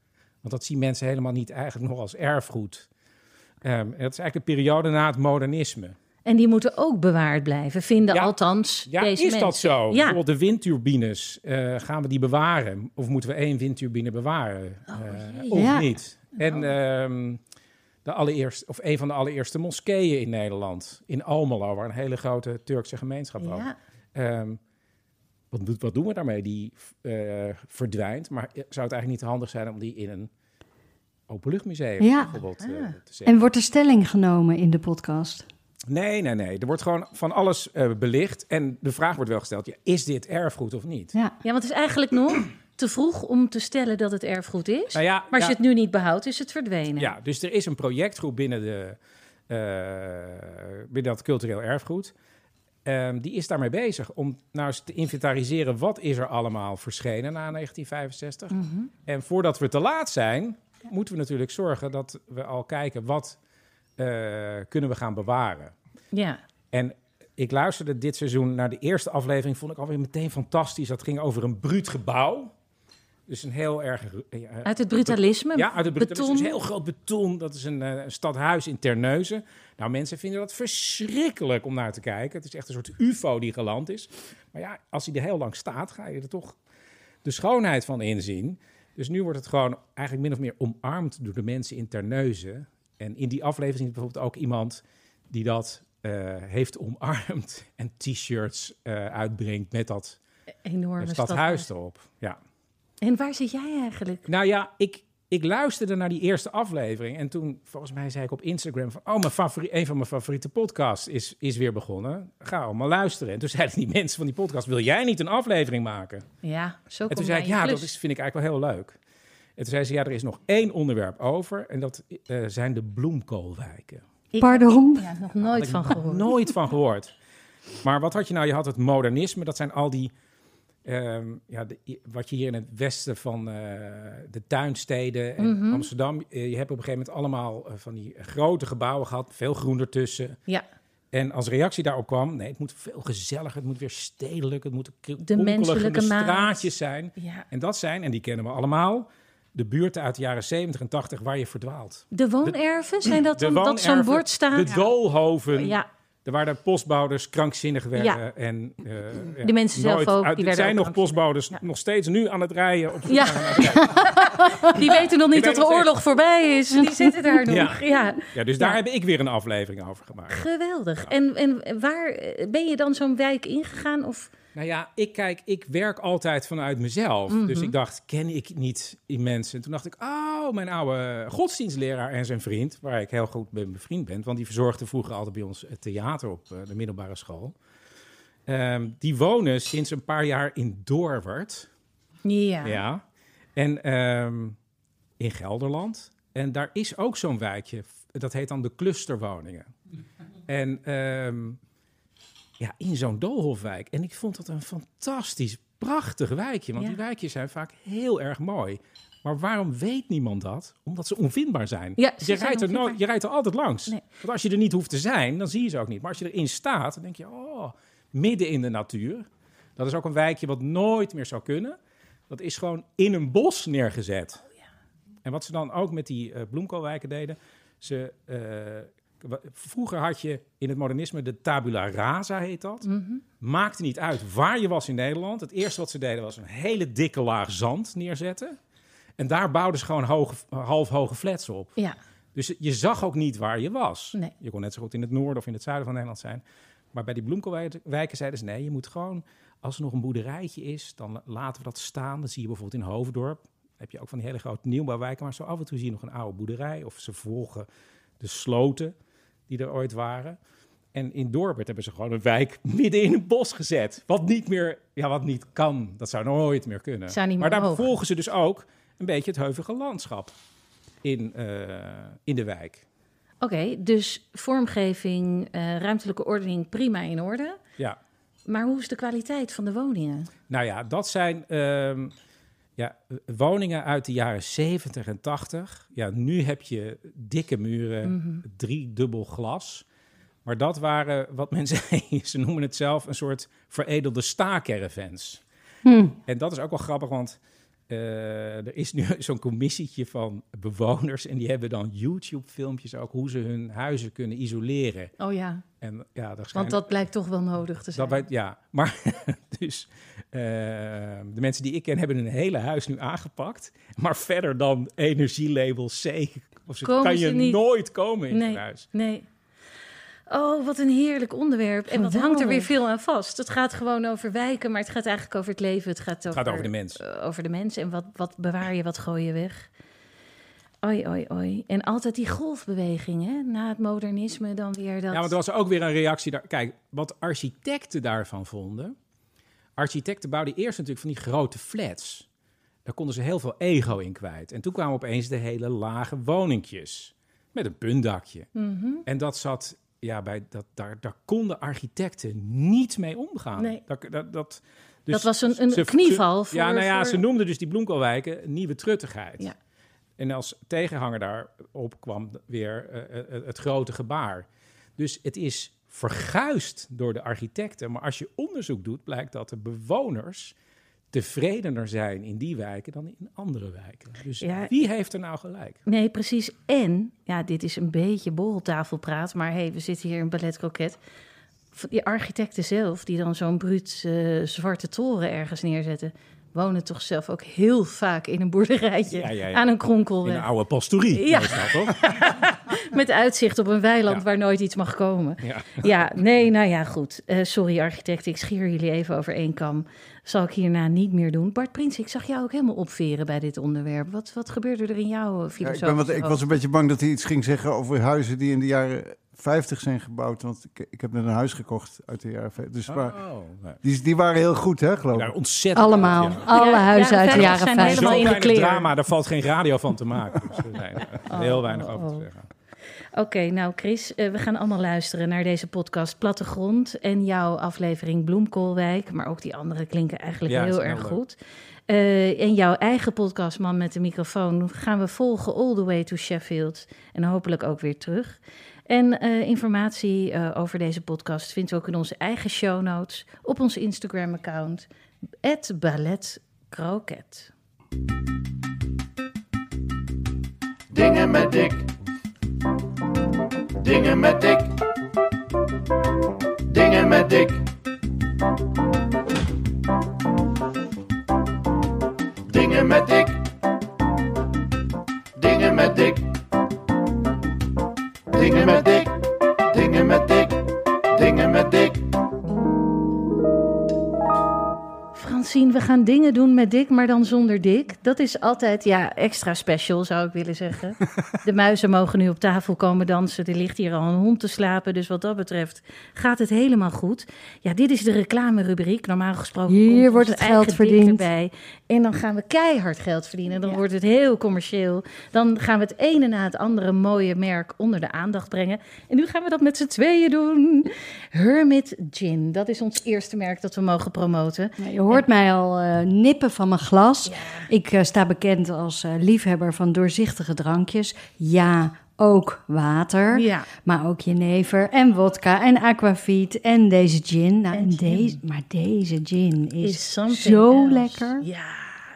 Want dat zien mensen helemaal niet eigenlijk nog als erfgoed. Ehm, en dat is eigenlijk een periode na het modernisme. En die moeten ook bewaard blijven, vinden Ja. althans Ja, deze is dat zo? Ja. Bijvoorbeeld de windturbines, eh, gaan we die bewaren? Of moeten we één windturbine bewaren? Oh, Eh, of Ja. niet? En ehm, de allereerste, of een van de allereerste moskeeën in Nederland, in Almelo, waar een hele grote Turkse gemeenschap woont. Ja. Ehm, wat, doet- wat doen we daarmee? Die eh, verdwijnt. Maar zou het eigenlijk niet handig zijn om die in een openluchtmuseum Ja. bijvoorbeeld Ah. te zetten? En wordt er stelling genomen in de podcast? Nee, nee, nee. Er wordt gewoon van alles eh, belicht. En de vraag wordt wel gesteld: ja, is dit erfgoed of niet? Ja. ja, want het is eigenlijk nog te vroeg om te stellen dat het erfgoed is. Nou ja, maar als ja, je het nu niet behoudt, is het verdwenen. ja, dus er is een projectgroep binnen, de, eh, binnen dat cultureel erfgoed. Ehm, die is daarmee bezig om nou eens te inventariseren wat is er allemaal verschenen na 1965. Mhm. En voordat we te laat zijn, moeten we natuurlijk zorgen dat we al kijken wat kunnen we gaan bewaren. ja. En ik luisterde dit seizoen naar de eerste aflevering, vond ik alweer meteen fantastisch. Dat ging over een bruut gebouw. Dus een heel erg... eh, Uit het brutalisme. Ja, uit het beton. beton. Dus een heel groot beton. Dat is een, eh, een stadhuis in Terneuzen. Nou, mensen vinden dat verschrikkelijk om naar te kijken. Het is echt een soort ufo die geland is. Maar ja, als hij er heel lang staat, ga je er toch de schoonheid van inzien. Dus nu wordt het gewoon eigenlijk min of meer omarmd door de mensen in Terneuzen. En in die aflevering is bijvoorbeeld ook iemand die dat eh, heeft omarmd en t-shirts eh, uitbrengt met dat Enorme eh, stad. stadhuis erop. Ja. En waar zit jij eigenlijk? Nou ja, ik, ik luisterde naar die eerste aflevering. En toen, volgens mij, zei ik op Instagram van... Oh, mijn favoriet, een van mijn favoriete podcasts is, is weer begonnen. Ga allemaal luisteren. En toen zeiden die mensen van die podcast... Wil jij niet een aflevering maken? Ja, zo En toen zei ik, ja, dat is, vind ik eigenlijk wel heel leuk. En toen zei ze, ja, er is nog één onderwerp over. En dat eh, zijn de bloemkoolwijken. Ik- Pardon? Ja, nog nooit van gehoord. Nooit van gehoord. Maar wat had je nou? Je had het modernisme. Dat zijn al die... ehm, ja, de- wat je hier in het westen van eh, de tuinsteden en Mhm. Amsterdam... eh, je hebt op een gegeven moment allemaal van die grote gebouwen gehad. Veel groen ertussen. Ja, En als reactie daarop kwam... Nee, het moet veel gezelliger. Het moet weer stedelijk. Het moeten De menselijke maat. straatjes zijn. ja. En dat zijn, en die kennen we allemaal... de buurten uit de jaren 70 en 80 waar je verdwaalt. De woonerven, zijn dat De dan dat zo'n bord staat? De doolhoven. Ja, Er waren postbouders krankzinnig werden. Ja. En, eh, ja, De mensen zelf ook, uit- die er werden zijn ook nog postbouders Ja. nog steeds nu aan het rijden. Op Ja. Die weten nog niet dat de oorlog voorbij is. Die zitten daar nog. Ja. Ja. Ja, dus daar heb ik weer een aflevering over gemaakt. Geweldig. En, en waar eh, ben je dan zo'n wijk ingegaan? Of Nou ja, ik kijk, ik werk altijd vanuit mezelf. Mhm. Dus ik dacht, ken ik niet die mensen? En toen dacht ik, oh, mijn oude godsdienstleraar en zijn vriend, waar ik heel goed mee bevriend ben, want die verzorgde vroeger altijd bij ons het theater op eh, de middelbare school. Ehm, die wonen sinds een paar jaar in Doorwerd. ja. Ja. En ehm, in Gelderland. En daar is ook zo'n wijkje. Dat heet dan de clusterwoningen. En ehm, ja, in zo'n doolhofwijk. En ik vond dat een fantastisch, prachtig wijkje. Want Ja. die wijkjes zijn vaak heel erg mooi. Maar waarom weet niemand dat? Omdat ze onvindbaar zijn. Ja, ze je, zijn rijdt er je rijdt er altijd langs. Nee. Want als je er niet hoeft te zijn, dan zie je ze ook niet. Maar als je erin staat, dan denk je, oh, midden in de natuur. Dat is ook een wijkje wat nooit meer zou kunnen. Dat is gewoon in een bos neergezet. En wat ze dan ook met die eh bloemkoolwijken deden. Ze, eh, vroeger had je in het modernisme de tabula rasa, heet dat. Mhm. Maakte niet uit waar je was in Nederland. Het eerste wat ze deden was een hele dikke laag zand neerzetten. En daar bouwden ze gewoon hoge, half hoge flats op. Ja. Dus je zag ook niet waar je was. Nee. Je kon net zo goed in het noorden of in het zuiden van Nederland zijn. Maar bij die bloemkoolwijken zeiden ze... nee, je moet gewoon, als er nog een boerderijtje is... dan laten we dat staan. Dat zie je bijvoorbeeld in Hoofddorp. Dan heb je ook van die hele grote nieuwbouwwijken... maar zo af en toe zie je nog een oude boerderij... of ze volgen de sloten die er ooit waren. En in Dorbert hebben ze gewoon een wijk midden in een bos gezet. Wat niet meer, ja, wat niet kan. Dat zou nooit meer kunnen. Zou niet maar meer daar volgen ze dus ook een beetje het heuvige landschap in, eh, in de wijk. Oké, dus vormgeving, eh, ruimtelijke ordening prima in orde. Ja. Maar hoe is de kwaliteit van de woningen? Nou ja, dat zijn ehm, ja, woningen uit de jaren 70 en 80. Ja, nu heb je dikke muren, Mhm. drie dubbel glas. Maar dat waren, wat mensen ze noemen het zelf, een soort veredelde staacaravans. Hm. En dat is ook wel grappig, want eh, er is nu zo'n commissietje van bewoners... en die hebben dan YouTube-filmpjes ook... hoe ze hun huizen kunnen isoleren. Oh ja, En, ja, daar want dat blijkt toch wel nodig te zijn. dat wij, ja, maar dus eh, de mensen die ik ken hebben hun hele huis nu aangepakt. Maar verder dan energielabel C of Komen kan ze je niet. nooit komen in Nee. huis. Nee. Oh, wat een heerlijk onderwerp. En wat hangt er weer veel aan vast. Het gaat gewoon over wijken, maar het gaat eigenlijk over het leven. Het gaat over, Het gaat over de mens. eh, over de mens. En wat, wat bewaar je, wat gooi je weg. Oi, oi, oi. En altijd die golfbeweging, hè? Na het modernisme dan weer dat... Ja, want er was ook weer een reactie daar. Kijk, wat architecten daarvan vonden. Architecten bouwden eerst natuurlijk van die grote flats. Daar konden ze heel veel ego in kwijt. En toen kwamen opeens de hele lage woningjes. Met een puntdakje. Mhm. En dat zat, ja, bij dat, daar, daar konden architecten niet mee omgaan. Nee. Dat, dat, dat, dus Dat was een- een ze- knieval ja, nou ja, voor- ze noemden dus die bloemkoolwijken nieuwe truttigheid. Ja. En als tegenhanger daarop kwam weer eh, eh, het grote gebaar. Dus het is verguisd door de architecten. Maar als je onderzoek doet, blijkt dat de bewoners tevredener zijn in die wijken dan in andere wijken. Dus Ja. wie heeft er nou gelijk? Nee, precies. En, ja, dit is een beetje borreltafelpraat, maar hey, we zitten hier in Ballet Croquet. Die architecten zelf, die dan zo'n bruut eh, zwarte toren ergens neerzetten, wonen toch zelf ook heel vaak in een boerderijtje Ja, ja, ja. aan een In kronkelweg. een oude pastorie. Ja. toch? Met uitzicht op een weiland waar nooit iets mag komen. Ja. Ja, nee, nou ja, goed. Eh, sorry architect, ik scheer jullie even over één kam. Zal ik hierna niet meer doen. Bart Prins, ik zag jou ook helemaal opveren bij dit onderwerp. Wat, wat gebeurde er in jouw Ja, ik, filosofie? ben wat, ik was een beetje bang dat hij iets ging zeggen over huizen die in de jaren 50 zijn gebouwd. Want ik, ik heb net een huis gekocht uit de jaren 50. Dus maar, Oh, nee. die, die waren heel goed, hè, geloof ik. ontzettend Allemaal. Ja. Alle Ja, huizen uit de jaren jaren 50 zijn 50. Zo helemaal in de weinig kleren. drama, daar valt geen radio van te maken. Dus zijn er heel weinig over te oh. zeggen. Oké, nou Chris, eh, we gaan allemaal luisteren naar deze podcast Plattegrond en jouw aflevering Bloemkoolwijk. Maar ook die andere klinken eigenlijk Ja, heel erg leuk. goed. Eh, en jouw eigen podcast, Man met de microfoon, gaan we volgen all the way to Sheffield. En hopelijk ook weer terug. En eh, informatie eh, over deze podcast vindt u ook in onze eigen show notes op ons Instagram-account, balletcroquet. Dingen met dik. Dingen met dik. Dingen met Dick. Met Dick, maar dan zonder Dick. Dat is altijd, ja, extra special, zou ik willen zeggen. De muizen mogen nu op tafel komen dansen. Er ligt hier al een hond te slapen. Dus wat dat betreft gaat het helemaal goed. Ja, dit is de reclame-rubriek. Normaal gesproken Hier wordt het geld verdiend. erbij. En dan gaan we keihard geld verdienen. Dan Ja. wordt het heel commercieel. Dan gaan we het ene na het andere mooie merk onder de aandacht brengen. En nu gaan we dat met z'n tweeën doen. Hermit Gin, dat is ons eerste merk dat we mogen promoten. Je hoort mij al eh, nippen van mijn glas. Ik eh, sta bekend als eh, liefhebber van doorzichtige drankjes. Ja, ook water. Ja. Maar ook jenever en wodka en aquavit en deze gin. Nou, En en gin. Deze, maar deze gin is, zo else. lekker. Ja,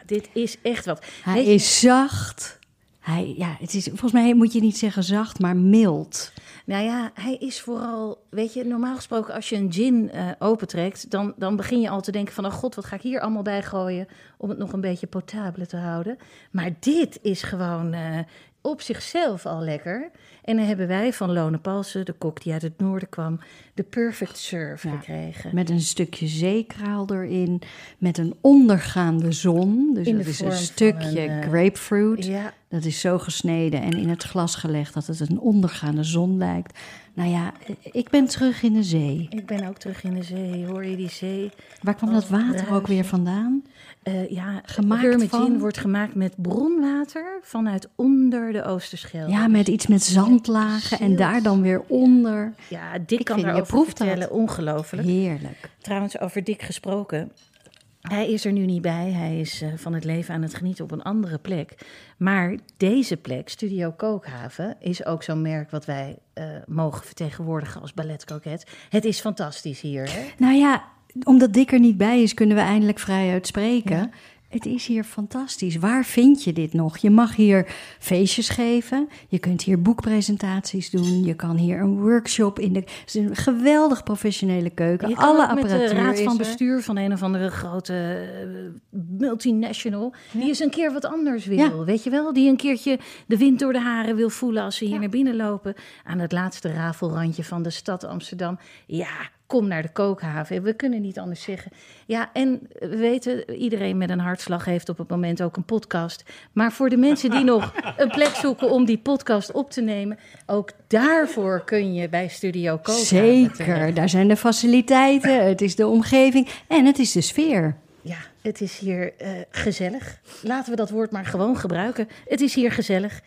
dit is echt wat. Hij is zacht. Hij, ja, het is, volgens mij moet je niet zeggen zacht, maar mild. Nou ja, hij is vooral, weet je, normaal gesproken als je een gin eh, opentrekt, dan, dan begin je al te denken van, oh god, wat ga ik hier allemaal bij gooien om het nog een beetje potabele te houden. Maar dit is gewoon eh, op zichzelf al lekker. En dan hebben wij van Lone Palsen, de kok die uit het noorden kwam, de perfect serve Ja. gekregen. Met een stukje zeekraal erin. Met een ondergaande zon. Dus In dat is een stukje een, eh, grapefruit. Ja, Dat is zo gesneden en in het glas gelegd dat het een ondergaande zon lijkt. Nou ja, ik ben terug in de zee. ik ben ook terug in de zee. Hoor je die zee? Waar kwam dat water ook weer vandaan? Eh, ja, Gemaakt van? Wordt gemaakt met bronwater vanuit onder de Oosterschelde. Ja, met iets met zandlagen en daar dan weer onder. Ja, Dick Ik kan vind, je daarover proeft dat. vertellen. Ongelooflijk. Heerlijk. Trouwens, over Dick gesproken. Hij is er nu niet bij. Hij is eh, van het leven aan het genieten op een andere plek. Maar deze plek, Studio Kookhaven, is ook zo'n merk wat wij eh, mogen vertegenwoordigen als balletkoket. Het is fantastisch hier. Hè? Nou ja, omdat Dick er niet bij is, kunnen we eindelijk vrij uitspreken. Het is hier fantastisch. Waar vind je dit nog? Je mag hier feestjes geven. Je kunt hier boekpresentaties doen. Je kan hier een workshop in de. Het is een geweldig professionele keuken. Alle met apparatuur de raad van bestuur van een of andere grote eh, multinational... die eens een keer wat anders wil, Ja. weet je wel? Die een keertje de wind door de haren wil voelen als ze hier naar binnen lopen... aan het laatste rafelrandje van de stad Amsterdam. Ja, kom naar de kookhaven. We kunnen niet anders zeggen. Ja, en we weten, iedereen met een hartslag heeft op het moment ook een podcast. Maar voor de mensen die nog een plek zoeken om die podcast op te nemen... ook daarvoor kun je bij Studio Kookhaven Zeker, daar zijn de faciliteiten, het is de omgeving en het is de sfeer. Ja, het is hier eh, gezellig. Laten we dat woord maar gewoon gebruiken. Het is hier gezellig.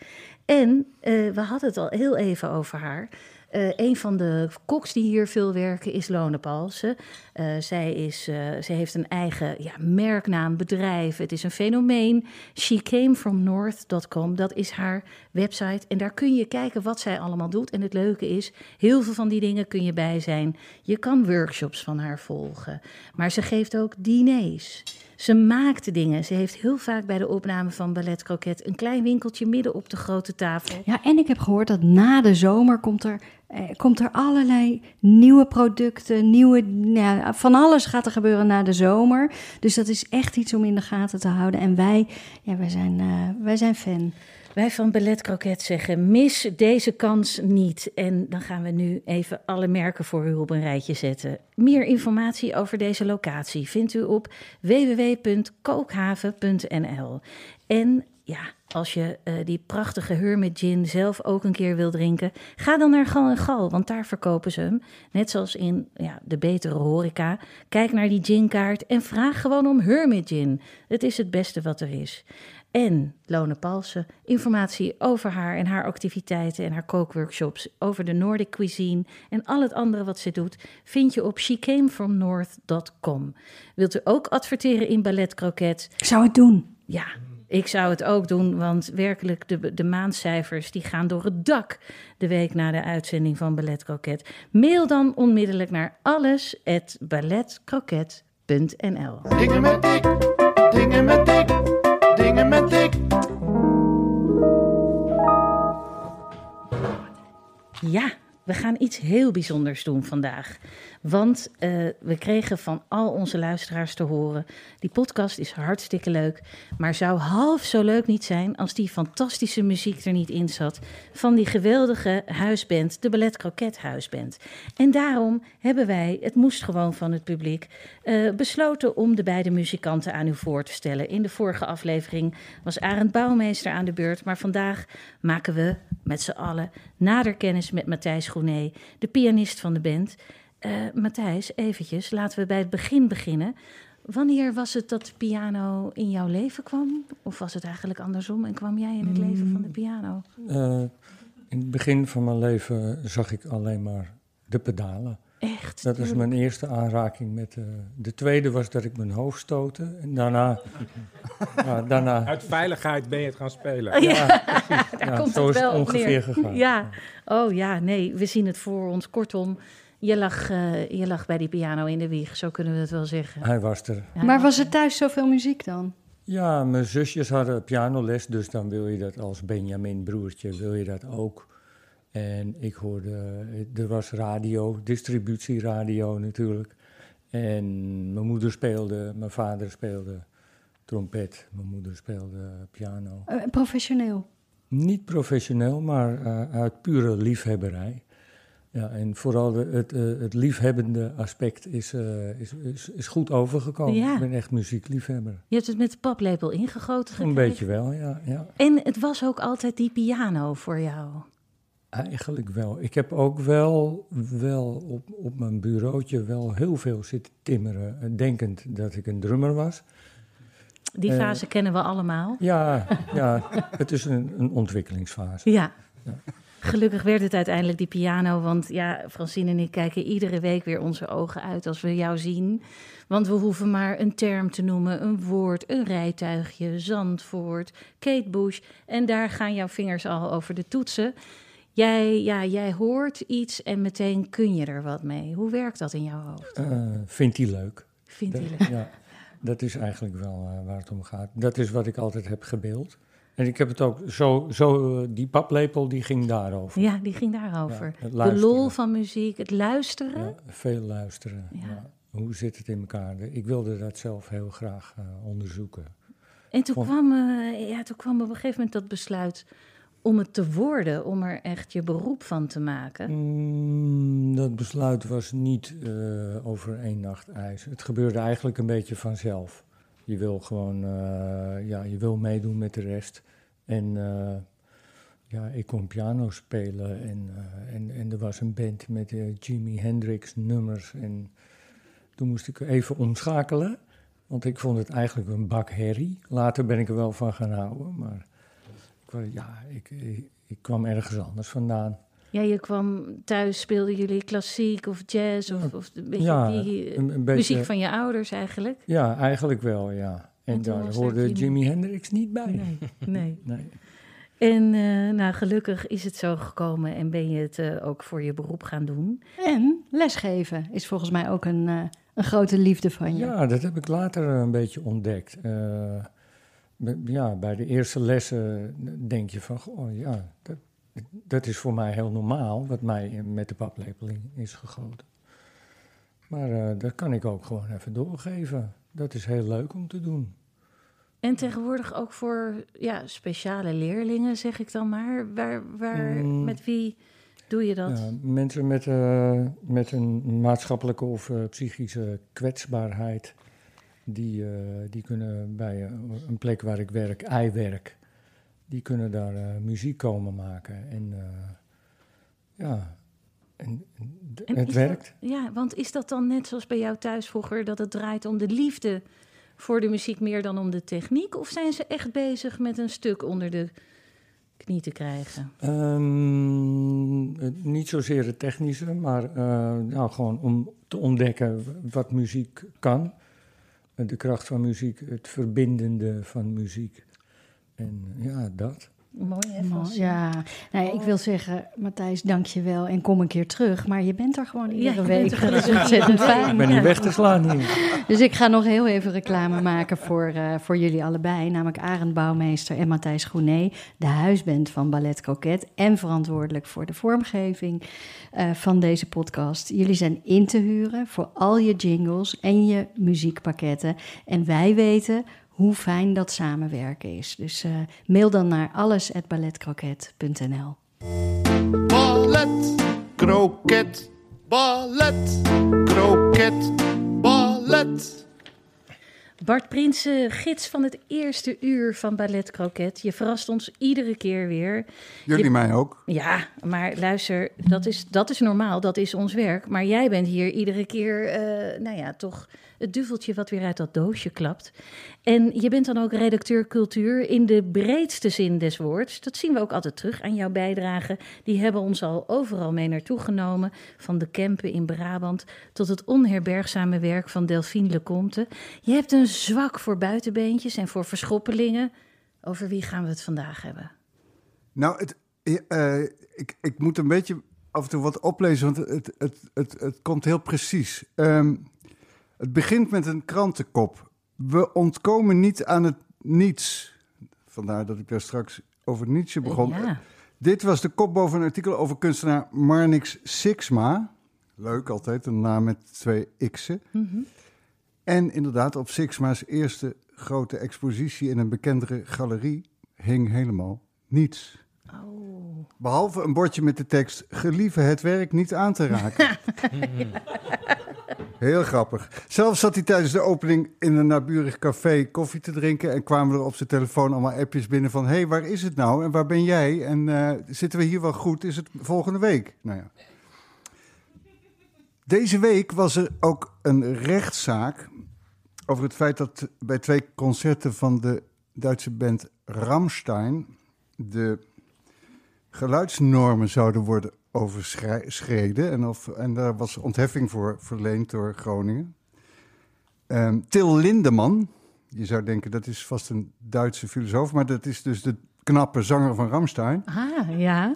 En eh, we hadden het al heel even over haar. Eh, een van de koks die hier veel werken is Lone Palsen. Eh, zij, is, eh, zij heeft een eigen ja, merknaam, bedrijf. Het is een fenomeen. SheCameFromNorth.com, dat is haar website. En daar kun je kijken wat zij allemaal doet. En het leuke is, heel veel van die dingen kun je bij zijn. Je kan workshops van haar volgen. Maar ze geeft ook diners. Ze maakt dingen. Ze heeft heel vaak bij de opname van Ballet Croquet een klein winkeltje midden op de grote tafel. Ja, en ik heb gehoord dat na de zomer komt er, komt er allerlei nieuwe producten, nieuwe, nou van alles gaat er gebeuren na de zomer. Dus dat is echt iets om in de gaten te houden. En wij, ja, wij, zijn, eh, wij zijn fan. Wij van Ballet Croquet zeggen: mis deze kans niet. En dan gaan we nu even alle merken voor u op een rijtje zetten. Meer informatie over deze locatie vindt u op www.kookhaven.nl. En ja, als je eh, die prachtige Hermit Gin zelf ook een keer wil drinken, ga dan naar Gal en Gal, want daar verkopen ze hem. Net zoals in ja, de betere horeca. Kijk naar die ginkaart en vraag gewoon om Hermit Gin. Het is het beste wat er is. En Lone Palsen, informatie over haar en haar activiteiten en haar kookworkshops, over de Nordic cuisine en al het andere wat ze doet, vind je op shecamefromnorth.com. Wilt u ook adverteren in Ballet Croquet? Ik zou het doen. Ja, ik zou het ook doen, want werkelijk de, de maandcijfers die gaan door het dak de week na de uitzending van Ballet Croquet. Mail dan onmiddellijk naar alles@balletcroquet.nl. Dingen met Dick, dingen met Dick, dingen met Dick. Ja, We gaan iets heel bijzonders doen vandaag. Want eh, we kregen van al onze luisteraars te horen: die podcast is hartstikke leuk. Maar zou half zo leuk niet zijn als die fantastische muziek er niet in zat. Van die geweldige huisband, de Ballet Croquet Huisband. En daarom hebben wij, het moest gewoon van het publiek, eh, besloten om de beide muzikanten aan u voor te stellen. In de vorige aflevering was Arend Bouwmeester aan de beurt. Maar vandaag maken we met z'n allen nader kennis met Matthijs Groené, de pianist van de band. Eh, Matthijs, eventjes, laten we bij het begin beginnen. Wanneer was het dat de piano in jouw leven kwam? Of was het eigenlijk andersom en kwam jij in het leven van de piano? Eh, in het begin van mijn leven zag ik alleen maar de pedalen. Echt? Dat is mijn eerste aanraking met de... De tweede was dat ik mijn hoofd stootte. En daarna... ja, daarna Uit veiligheid ben je het gaan spelen. Ja, daar ja, komt zo het is wel het op ongeveer neer. gegaan. Ja, oh ja, nee, we zien het voor ons. Kortom, je lag, eh, je lag bij die piano in de wieg, zo kunnen we het wel zeggen. Hij was er. Ja, Maar was er thuis zoveel muziek dan? Ja, mijn zusjes hadden pianoles, dus dan wil je dat als Benjamin broertje, wil je dat ook. En ik hoorde, er was radio, distributieradio natuurlijk. En mijn moeder speelde, mijn vader speelde trompet, mijn moeder speelde piano. Eh, professioneel. Niet professioneel, maar eh, uit pure liefhebberij. Ja, en vooral de, het, eh, het liefhebbende aspect is, eh, is, is, is goed overgekomen. Ja. Ik ben echt muziekliefhebber. Je hebt het met de paplepel ingegoten Een gekregen. beetje wel, ja, ja. En het was ook altijd die piano voor jou. Eigenlijk wel. Ik heb ook wel, wel op, op mijn bureautje wel heel veel zitten timmeren, eh, denkend dat ik een drummer was. Die fase kennen we allemaal. Ja, ja het is een, een ontwikkelingsfase. Ja. Gelukkig werd het uiteindelijk die piano, want ja, Francine en ik kijken iedere week weer onze ogen uit als we jou zien. Want we hoeven maar een term te noemen, een woord, een rijtuigje, Zandvoort, Kate Bush. En daar gaan jouw vingers al over de toetsen. Jij, ja, jij hoort iets en meteen kun je er wat mee. Hoe werkt dat in jouw hoofd? Eh, vindt hij leuk? Vindt hij Dat- leuk? Ja, dat is eigenlijk wel eh, waar het om gaat. Dat is wat ik altijd heb gebeeld. En ik heb het ook zo, zo eh, die paplepel die ging daarover. Ja, die ging daarover. Ja, de lol van muziek, het luisteren. Ja, veel luisteren. Ja. Hoe zit het in elkaar? Ik wilde dat zelf heel graag eh, onderzoeken. En toen Vond- kwam, eh, ja, toen kwam op een gegeven moment dat besluit om het te worden, om er echt je beroep van te maken. Mm, dat besluit was niet over één nacht ijs. Het gebeurde eigenlijk een beetje vanzelf. Je wil gewoon, ja, je wil meedoen met de rest. En eh, ja, ik kon piano spelen en, eh, en, en er was een band met eh, Jimi Hendrix nummers. En toen moest ik even omschakelen, want ik vond het eigenlijk een bak herrie. Later ben ik er wel van gaan houden, maar ik, ja, ik, ik, ik kwam ergens anders vandaan. Ja, je kwam thuis, speelden jullie klassiek of jazz of, of een beetje Ja, die een, een beetje, muziek van je ouders eigenlijk? Ja, eigenlijk wel, ja. En, daar hoorde Jimi- Jimi Hendrix niet bij. Nee, nee. Nee. En eh, nou, gelukkig is het zo gekomen en ben je het eh, ook voor je beroep gaan doen. En lesgeven is volgens mij ook een, eh, een grote liefde van je. Ja, dat heb ik later een beetje ontdekt. Ja, bij de eerste lessen denk je van, goh, ja, dat, dat is voor mij heel normaal, wat mij met de paplepel in is gegoten. Maar dat kan ik ook gewoon even doorgeven. Dat is heel leuk om te doen. En tegenwoordig ook voor ja, speciale leerlingen, zeg ik dan maar. Waar, waar, Mm. Met wie doe je dat? Ja, mensen met, eh, met een maatschappelijke of eh, psychische kwetsbaarheid, die, eh, die kunnen bij een plek waar ik werk, eiwerk, die kunnen daar muziek komen maken. En ja, en, het werkt. dat- ja, want is dat dan net zoals bij jou thuis vroeger, dat het draait om de liefde voor de muziek meer dan om de techniek? Of zijn ze echt bezig met een stuk onder de knie te krijgen? Ehm, het- niet zozeer het technische, maar eh, nou, gewoon om te ontdekken wat muziek kan. Eh, De kracht van muziek, het verbindende van muziek. En ja, dat. Mooi, hè? Ja, nou ja, ik wil zeggen, Matthijs, dank je wel en kom een keer terug. Maar je bent er gewoon iedere je week. Dat is ontzettend fijn. Ik ben Ja. niet weg te slaan hier. Dus ik ga nog heel even reclame maken voor, eh, voor jullie allebei. Namelijk Arend Bouwmeester en Matthijs Groené. De huisband van Ballet Croquet. En verantwoordelijk voor de vormgeving eh, van deze podcast. Jullie zijn in te huren voor al je jingles en je muziekpakketten. En wij weten hoe fijn dat samenwerken is. Dus eh, mail dan naar alles@balletcroquet.nl. Ballet, kroket, ballet, kroket, ballet. Bart Prinsen, gids van het eerste uur van Ballet Croquet. Je verrast ons iedere keer weer. Jullie Je- mij ook. Ja, maar luister, dat is, dat is normaal, dat is ons werk. Maar jij bent hier iedere keer, eh, nou ja, toch het duveltje wat weer uit dat doosje klapt. En je bent dan ook redacteur cultuur in de breedste zin des woords. Dat zien we ook altijd terug aan jouw bijdragen. Die hebben ons al overal mee naartoe genomen. Van de Kempen in Brabant tot het onherbergzame werk van Delphine Lecomte. Je hebt een zwak voor buitenbeentjes en voor verschoppelingen. Over wie gaan we het vandaag hebben? Nou, het, eh, ik, ik moet een beetje af en toe wat oplezen, want het, het, het, het komt heel precies. Ehm, het begint met een krantenkop. We ontkomen niet aan het niets. Vandaar dat ik daar straks over Nietzsche begon. Ja. Dit was de kop boven een artikel over kunstenaar Marnix Sixma. Leuk altijd, een naam met twee x'en. En inderdaad, op Sixma's eerste grote expositie in een bekendere galerie hing helemaal niets. Behalve een bordje met de tekst: Gelieve het werk niet aan te raken. Heel grappig. Zelf zat hij tijdens de opening in een naburig café koffie te drinken. En kwamen er op zijn telefoon allemaal appjes binnen van: hé, hey, waar is het nou? En waar ben jij? En eh, zitten we hier wel goed? Is het volgende week? Nou ja. Deze week was er ook een rechtszaak over het feit dat bij twee concerten van de Duitse band Ramstein de geluidsnormen zouden worden overschreden. En, of, en daar was ontheffing voor verleend door Groningen. Ehm, Til Lindeman, je zou denken dat is vast een Duitse filosoof, maar dat is dus de knappe zanger van Ramstein. Ah, ja.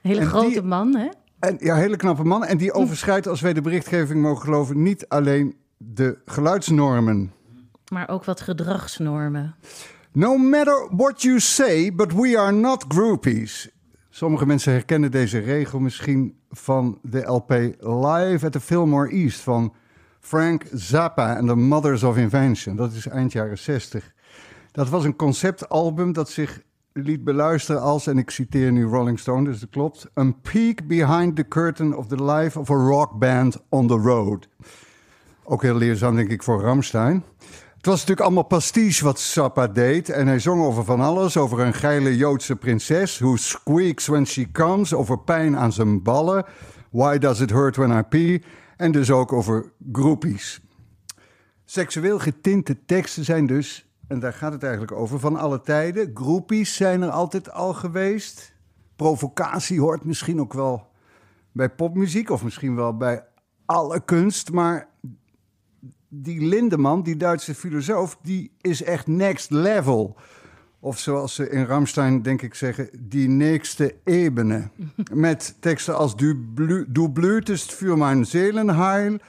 Hele En grote die- man, hè? En, ja, hele knappe man. En die overschrijdt, als wij de berichtgeving mogen geloven, niet alleen de geluidsnormen. Maar ook wat gedragsnormen. No matter what you say, but we are not groupies. Sommige mensen herkennen deze regel misschien van de LP Live at the Fillmore East van Frank Zappa and the Mothers of Invention. Dat is eind jaren 60. Dat was een conceptalbum dat zich liet beluisteren als, en ik citeer nu Rolling Stone, dus dat klopt, een peek behind the curtain of the life of a rock band on the road. Ook heel leerzaam, denk ik, voor Ramstein. Het was natuurlijk allemaal pastiche wat Zappa deed. En hij zong over van alles. Over een geile Joodse prinses. Who squeaks when she comes. Over pijn aan zijn ballen. Why does it hurt when I pee? En dus ook over groepies. Seksueel getinte teksten zijn dus, en daar gaat het eigenlijk over, van alle tijden. Groepies zijn er altijd al geweest. Provocatie hoort misschien ook wel bij popmuziek. Of misschien wel bij alle kunst. Maar die Lindeman, die Duitse filosoof, die is echt next level. Of zoals ze in Ramstein, denk ik, zeggen, die nächste Ebene. Met teksten als Du, du blühtest für mein Seelenheil,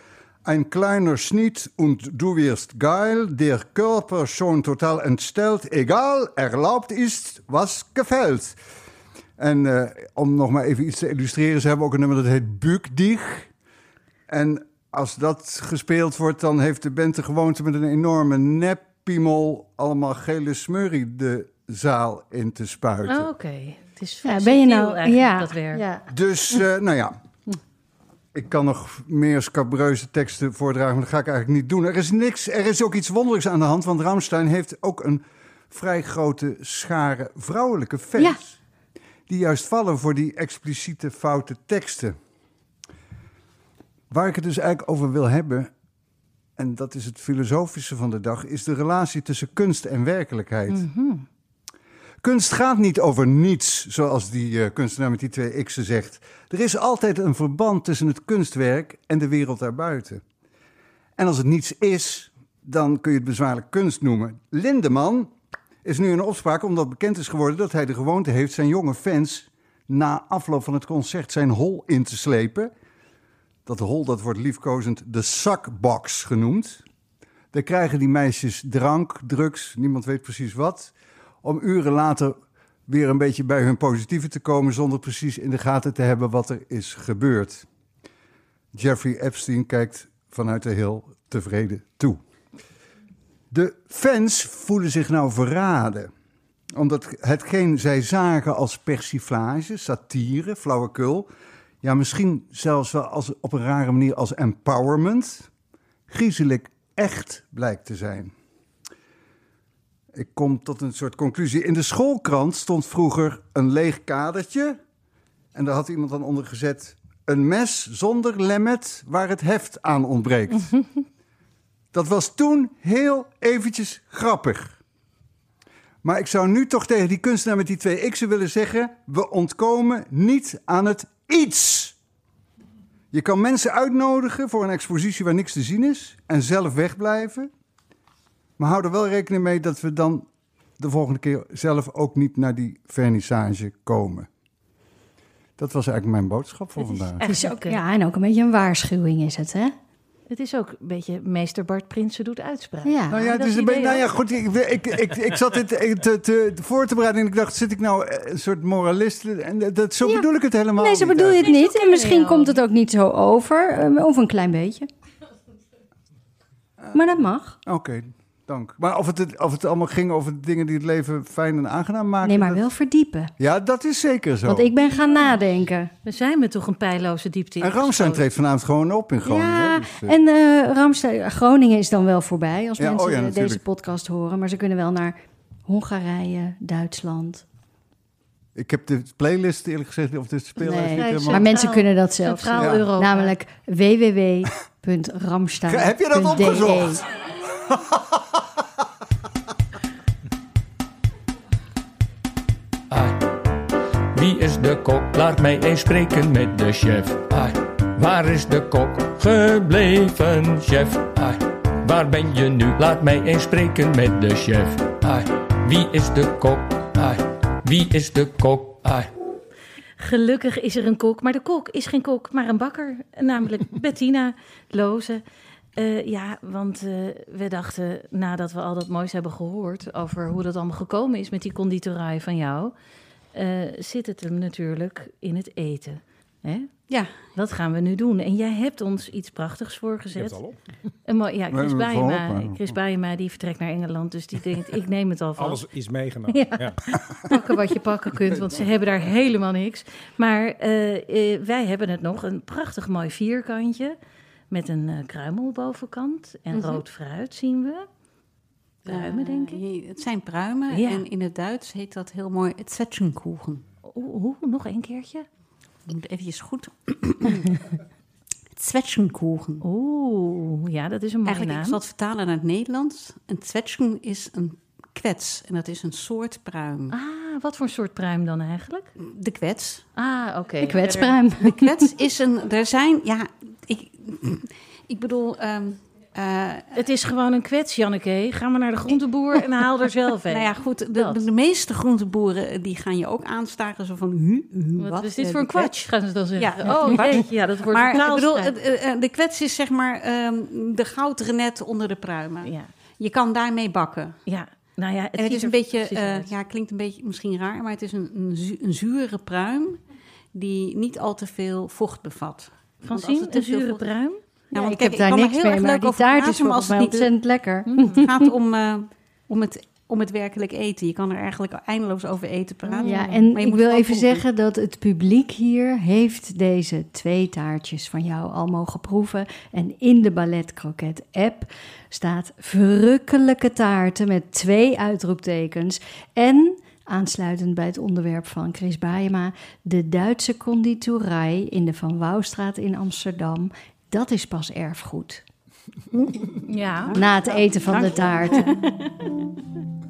ein kleiner Schnitt und du wirst geil, der Körper schon total entstellt, egal, erlaubt ist, was gefällt. En eh, om nog maar even iets te illustreren, ze hebben ook een nummer dat heet Bück dich. En als dat gespeeld wordt, dan heeft de band de gewoonte met een enorme neppiemel allemaal gele smurrie de zaal in te spuiten. Oh, Oké, het is Ja, veel ben je nou... Ja, dat werk. ja. Dus, eh, nou ja. Ik kan nog meer scabreuze teksten voordragen, maar dat ga ik eigenlijk niet doen. Er is, niks, er is ook iets wonderlijks aan de hand, want Ramstein heeft ook een vrij grote schare vrouwelijke fans. Die juist vallen voor die expliciete foute teksten. Waar ik het dus eigenlijk over wil hebben, en dat is het filosofische van de dag, is de relatie tussen kunst en werkelijkheid. Kunst gaat niet over niets, zoals die eh, kunstenaar met die twee x'en zegt. Er is altijd een verband tussen het kunstwerk en de wereld daarbuiten. En als het niets is, dan kun je het bezwaarlijk kunst noemen. Lindeman is nu in opspraak omdat bekend is geworden dat hij de gewoonte heeft zijn jonge fans na afloop van het concert zijn hol in te slepen. Dat hol dat wordt liefkozend de suckbox genoemd. Daar krijgen die meisjes drank, drugs, niemand weet precies wat. Om uren later weer een beetje bij hun positieve te komen zonder precies in de gaten te hebben wat er is gebeurd. Jeffrey Epstein kijkt vanuit de heel tevreden toe. De fans voelen zich nou verraden. Omdat hetgeen zij zagen als persiflage, satire, flauwekul... ja, misschien zelfs wel als, op een rare manier als empowerment... griezelig echt blijkt te zijn. Ik kom tot een soort conclusie. In de schoolkrant stond vroeger een leeg kadertje... en daar had iemand dan onder gezet... een mes zonder lemmet waar het heft aan ontbreekt. Dat was toen heel eventjes grappig. Maar ik zou nu toch tegen die kunstenaar met die twee x'en willen zeggen... we ontkomen niet aan het iets. Je kan mensen uitnodigen voor een expositie waar niks te zien is... en zelf wegblijven. Maar hou er wel rekening mee dat we dan de volgende keer zelf ook niet naar die vernissage komen. Dat was eigenlijk mijn boodschap voor vandaag. Het is ook, ja, en ook een beetje een waarschuwing is het, hè? Het is ook een beetje meester Bart Prinsen doet uitspraak. Ja. Nou ja, dat het is een idee beetje, nou ja, goed. Ik, ik, ik, ik zat dit te, te, te voor te bereiden en ik dacht, zit ik nou eh, een soort moralist? En dat- dat, zo Ja. bedoel ik het helemaal Nee, zo niet bedoel je het niet. En misschien komt het ook niet zo over. eh, Of een klein beetje. Maar dat mag. Oké, dank. Maar of het, of het allemaal ging over dingen die het leven fijn en aangenaam maken. Nee, maar dat- wel verdiepen. Ja, dat is zeker zo. Want ik ben gaan nadenken. We zijn me toch een pijloze diepte En Ramstein treedt vanavond gewoon op in Groningen. Ja, dus, eh, en eh Ramstein, Groningen is dan wel voorbij als Ja, mensen oh ja, natuurlijk. deze podcast horen. Maar ze kunnen wel naar Hongarije, Duitsland. ik heb de playlist eerlijk gezegd, of de speellijst Nee, niet maar helemaal... Maar mensen kunnen dat zelf Centraal. Europa. Namelijk www.ramstein.de. Heb je dat opgezocht? Wie is de kok? Laat mij eens spreken met de chef. Ai. Waar is de kok gebleven, chef? Ai. Waar ben je nu? Laat mij eens spreken met de chef. Ai. Wie is de kok? Ai. Wie is de kok? Ai. Gelukkig is er een kok, maar de kok is geen kok, maar een bakker. Namelijk Bettina Loze. Eh, ja, want eh, we dachten, nadat we al dat moois hebben gehoord... over hoe dat allemaal gekomen is met die conditorij van jou... eh, zit het hem natuurlijk in het eten. Hè? Ja, Dat gaan we nu doen. En jij hebt ons iets prachtigs Ik heb voorgezet. het al op. Een mooi, ja, Chris al Bijema, Chris Bijema die vertrekt naar Engeland. Dus die denkt, ik neem het alvast. Alles is meegenomen. Ja. Ja. pakken wat je pakken kunt, want ze hebben daar helemaal niks. Maar eh, eh, wij hebben het nog, een prachtig mooi vierkantje met een eh, kruimel bovenkant en Mhm. rood fruit zien we. Pruimen, denk ik. ik. Het zijn pruimen Ja. en in het Duits heet dat heel mooi het Zwetschgenkuchen. Oeh, oeh, nog een keertje. Ik moet eventjes goed. het Zwetschgenkuchen. Oeh, ja, dat is een mooie Eigenlijk, ik naam. zal het vertalen naar het Nederlands. Een zwetschgen is een kwets en dat is een soort pruim. Ah, wat voor soort pruim dan eigenlijk? De kwets. Ah, oké. De kwetspruim. De kwets is een. Er zijn, ja, ik, ik bedoel. ehm, eh, Het is gewoon een kwets, Janneke. Ga maar naar de groenteboer en haal er zelf een. nou ja, goed. De, meeste groenteboeren eh, die gaan je ook aanstaren. Zo van. Hu, hu, wat, wat is dit eh, voor een kwets? gaan ze dan zeggen. Ja, oh, ja, dat wordt Maar ik bedoel, de kwets is zeg maar ehm, de goudrenet onder de pruimen. Ja, Je kan daarmee bakken. ja. Nou ja, het, en het ziet is een beetje, ja, klinkt een beetje misschien raar, maar het is een, een, zu- een zure pruim die niet al te veel vocht bevat. Francine, het te een zure vocht- pruim? Ja, want ik kijk, heb daar niks heel mee, maar die taart is volgens als mij het niet- ontzettend lekker. Het gaat om, eh, om, het, om het werkelijk eten. Je kan er eigenlijk eindeloos over eten praten. Ja, maar en je ik moet wil even zeggen dat het publiek hier heeft deze twee taartjes van jou al mogen proeven. En in de Ballet Croquet app staat verrukkelijke taarten met twee uitroeptekens. En, aansluitend bij het onderwerp van Chris Baayema, de Duitse conditorij in de Van Wouwstraat in Amsterdam. Dat is pas erfgoed. Ja. Na het eten van de taarten.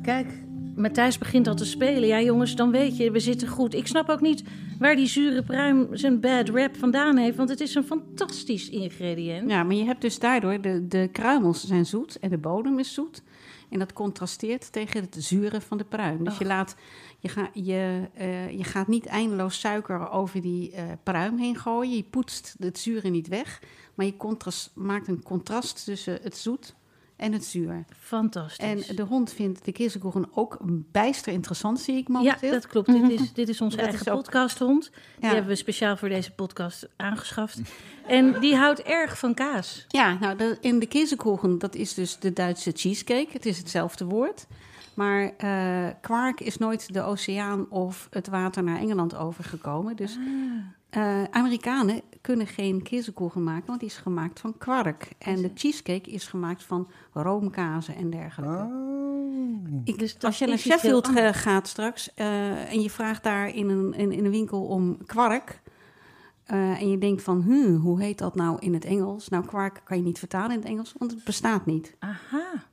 Kijk, Matthijs begint al te spelen. Ja, jongens, dan weet je, we zitten goed. Ik snap ook niet waar die zure pruim zijn bad rap vandaan heeft, want het is een fantastisch ingrediënt. Ja, maar je hebt dus daardoor, de, de kruimels zijn zoet en de bodem is zoet. En dat contrasteert tegen het zure van de pruim. Dus je, laat, je, ga, je, eh, je gaat niet eindeloos suiker over die eh, pruim heen gooien. Je poetst het zure niet weg. Maar je contrast, maakt een contrast tussen het zoet en het zuur. Fantastisch. En de hond vindt de kiezelkoegen ook bijster interessant, zie ik ja, momenteel. dat klopt. Dit is, dit is onze Dat eigen ook- podcasthond. Die Ja. hebben we speciaal voor deze podcast aangeschaft. En die houdt erg van kaas. Ja, nou, de, in de kiezelkoegen, dat is dus de Duitse cheesecake. Het is hetzelfde woord. Maar eh, kwark is nooit de oceaan of het water naar Engeland overgekomen. Dus eh, Amerikanen kunnen geen kiezelkoegen maken, want die is gemaakt van kwark. En de cheesecake is gemaakt van roomkazen en dergelijke. Ik, Dus als je naar Sheffield gaat straks eh, en je vraagt daar in een, in, in een winkel om kwark... eh, en je denkt van, hm, hoe heet dat nou in het Engels? Nou, kwark kan je niet vertalen in het Engels, want het bestaat niet. Aha.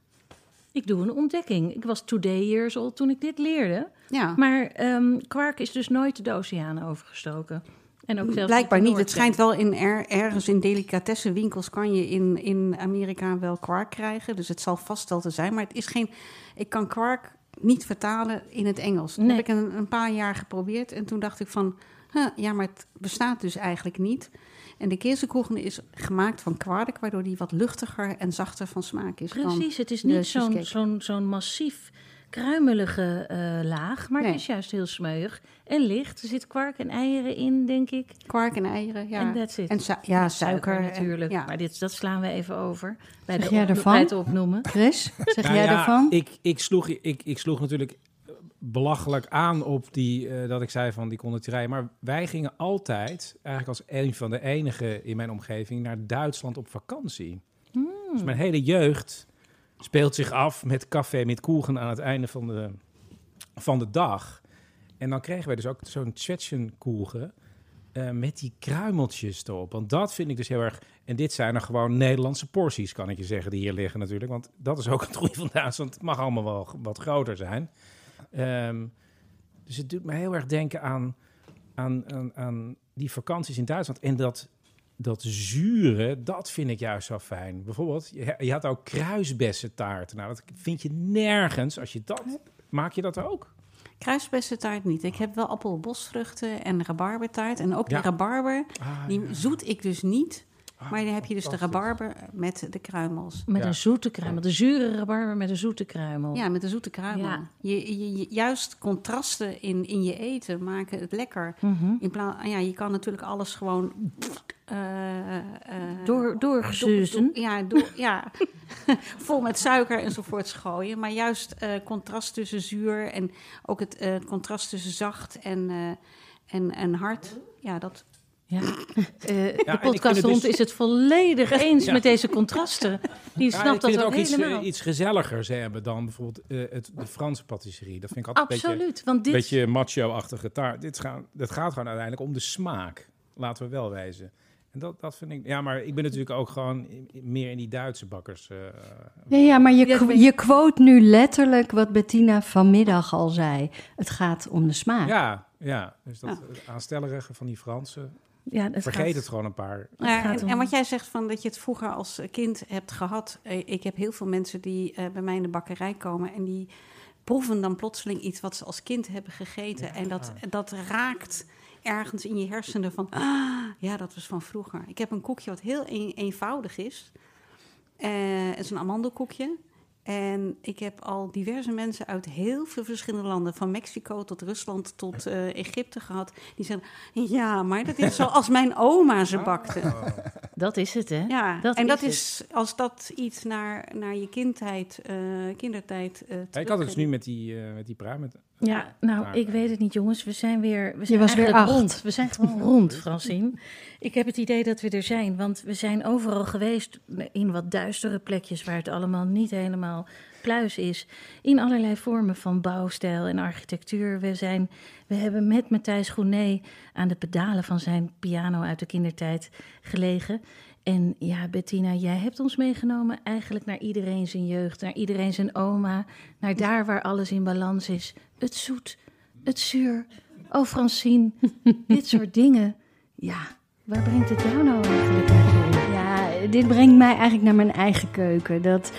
Ik doe een ontdekking. Ik was today years old toen ik dit leerde. Ja, Maar ehm, kwark is dus nooit de oceaan overgestoken. En ook zelfs blijkbaar niet. Het schijnt wel in er, ergens in delicatessenwinkels kan je in, in Amerika wel kwark krijgen. Dus het zal vast wel te zijn. Maar het is geen. Ik kan kwark niet vertalen in het Engels. Dat Nee. heb ik een, een paar jaar geprobeerd. En toen dacht ik van. huh, ja, maar het bestaat dus eigenlijk niet. En de keersenkoegen is gemaakt van kwark, waardoor die wat luchtiger en zachter van smaak is. dan- Precies, het is niet zo'n zo'n zo'n massief kruimelige eh, laag, maar Nee. het is juist heel smeuig en licht. Er zit kwark en eieren in, denk ik. Kwark en eieren, ja. En that's it. En su- ja, suiker. en- natuurlijk. ja. Maar dit, dat slaan we even over. Bij Zeg de jij ervan? bij het opnoemen. Chris, zeg Nou jij ja, ervan? Ik, ik, sloeg, ik, ik sloeg natuurlijk belachelijk aan op die, eh, dat ik zei van die conditorij. Maar wij gingen altijd, eigenlijk als een van de enigen in mijn omgeving, naar Duitsland op vakantie. Dus mijn hele jeugd speelt zich af met café met koegen aan het einde van de, van de dag. En dan kregen wij dus ook zo'n Zwetschgenkoegen eh met die kruimeltjes erop. Want dat vind ik dus heel erg... En dit zijn er gewoon Nederlandse porties, kan ik je zeggen, die hier liggen natuurlijk. Want dat is ook het goede van Duitsland. Het mag allemaal wel wat groter zijn. Ehm, dus het doet me heel erg denken aan, aan, aan, aan die vakanties in Duitsland. En dat, dat zure, dat vind ik juist zo fijn. Bijvoorbeeld, je, je had ook kruisbessentaart. Nou, dat vind je nergens. Als je dat... Maak je dat ook? Kruisbessentaart niet. Ik heb wel appelbosvruchten en rabarbertaart. En ook Ja. die rabarber, Ah, die ja. zoet ik dus niet. Ah, Maar dan heb je dus de rabarber met de kruimels. Met Ja. een zoete kruimel. De zure rabarber met een zoete kruimel. Ja, met de zoete kruimel. Ja. Je, je, je- juist contrasten in, in je eten maken het lekker. Mhm. In plaats, ja, je kan natuurlijk alles gewoon... eh, eh, Door, doorgezeuzen. door- ja, door, ja. vol met suiker enzovoorts gooien. Maar juist eh contrast tussen zuur en ook het eh, contrast tussen zacht en, eh, en, en hard. Ja, dat, Ja. Eh, de het dus- is het volledig eens Ja. met deze contrasten. Die Ja, snapt ik dat vind het ook ook iets, helemaal. iets gezelligers hebben dan bijvoorbeeld eh, het, de Franse patisserie. Dat vind ik altijd een beetje, Absoluut, want dit... beetje macho-achtige taart. Dit gaat, dat gaat gewoon uiteindelijk om de smaak. Laten we wel wezen. En dat, dat vind ik... Ja, maar ik ben natuurlijk ook gewoon meer in die Duitse bakkers. eh, Ja, ja, maar je, Ja, ik je quote nu letterlijk wat Bettina vanmiddag al zei. Het gaat om de smaak. ja, ja. Dus dat het aanstellerige van die Fransen. Ja, het Vergeet gaat- het gewoon een paar. Ja, gaat en, wat jij zegt van dat je het vroeger als kind hebt gehad. Eh, Ik heb heel veel mensen die eh, bij mij in de bakkerij komen en die proeven dan plotseling iets wat ze als kind hebben gegeten. En dat, dat raakt ergens in je hersenen van, ah, ja, dat was van vroeger. Ik heb een koekje wat heel een- eenvoudig is. Eh, het is een amandelkoekje. En ik heb al diverse mensen uit heel veel verschillende landen, van Mexico tot Rusland tot eh, Egypte gehad, die zeggen: Ja, maar dat is zoals mijn oma ze bakte. Dat is het, hè? Ja, Dat en dat is is, als dat iets naar, naar je kindheid, eh, kindertijd. eh, Ja, ik had het dus nu met die, eh, met die pruim. Met, Ja, nou, Daar. ik weet het niet, jongens. We zijn weer. We zijn was weer acht. rond. We zijn gewoon rond, Francine. Ik heb het idee dat we er zijn, want we zijn overal geweest in wat duistere plekjes waar het allemaal niet helemaal pluis is. In allerlei vormen van bouwstijl en architectuur. We, zijn, we hebben met Matthijs Groené aan de pedalen van zijn piano uit de kindertijd gelegen. En ja, Bettina, jij hebt ons meegenomen eigenlijk naar iedereen zijn jeugd, naar iedereen zijn oma, naar daar waar alles in balans is. Het zoet, het zuur. Oh, Francine, dit soort dingen. Ja, waar brengt het jou nou eigenlijk naartoe? Ja, dit brengt mij eigenlijk naar mijn eigen keuken. Dat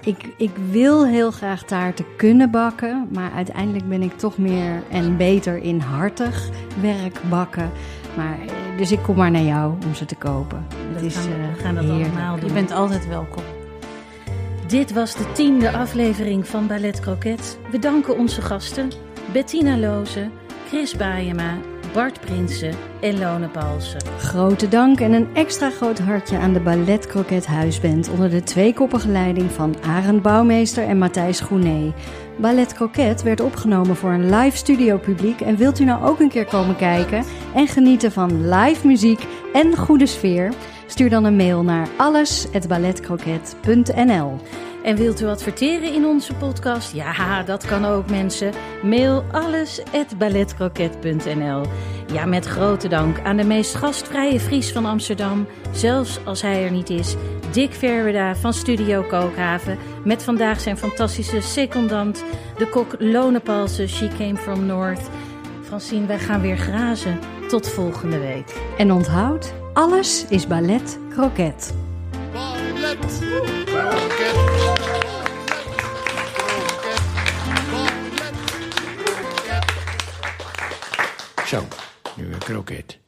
ik, ik wil heel graag taarten kunnen bakken, maar uiteindelijk ben ik toch meer en beter in hartig werk bakken. Maar, eh, dus ik kom maar naar jou om ze te kopen. Het We is gaan, eh, we gaan dat heerlijk. allemaal doen. Je bent altijd welkom. Dit was de tiende aflevering van Ballet Croquet. We danken onze gasten Bettina Loze, Chris Baayema, Bart Prinsen en Lone Paulsen. Grote dank en een extra groot hartje aan de Ballet Croquet Huisband onder de tweekoppige leiding van Arend Bouwmeester en Matthijs Groenee. Ballet Croquet werd opgenomen voor een live studio publiek en wilt u nou ook een keer komen kijken en genieten van live muziek en goede sfeer? Stuur dan een mail naar alles@balletcroquet.nl. En wilt u adverteren in onze podcast? Ja, dat kan ook mensen. Mail alles@balletcroquet.nl. Ja, met grote dank aan de meest gastvrije Fries van Amsterdam, zelfs als hij er niet is, Dick Verweda van Studio Kookhaven, met vandaag zijn fantastische secondant, de kok Lone Palsen, She Came From North. Francine, wij gaan weer grazen. Tot volgende week. En onthoud, alles is Ballet kroket, ballet, kroket. Zo, nu een kroket.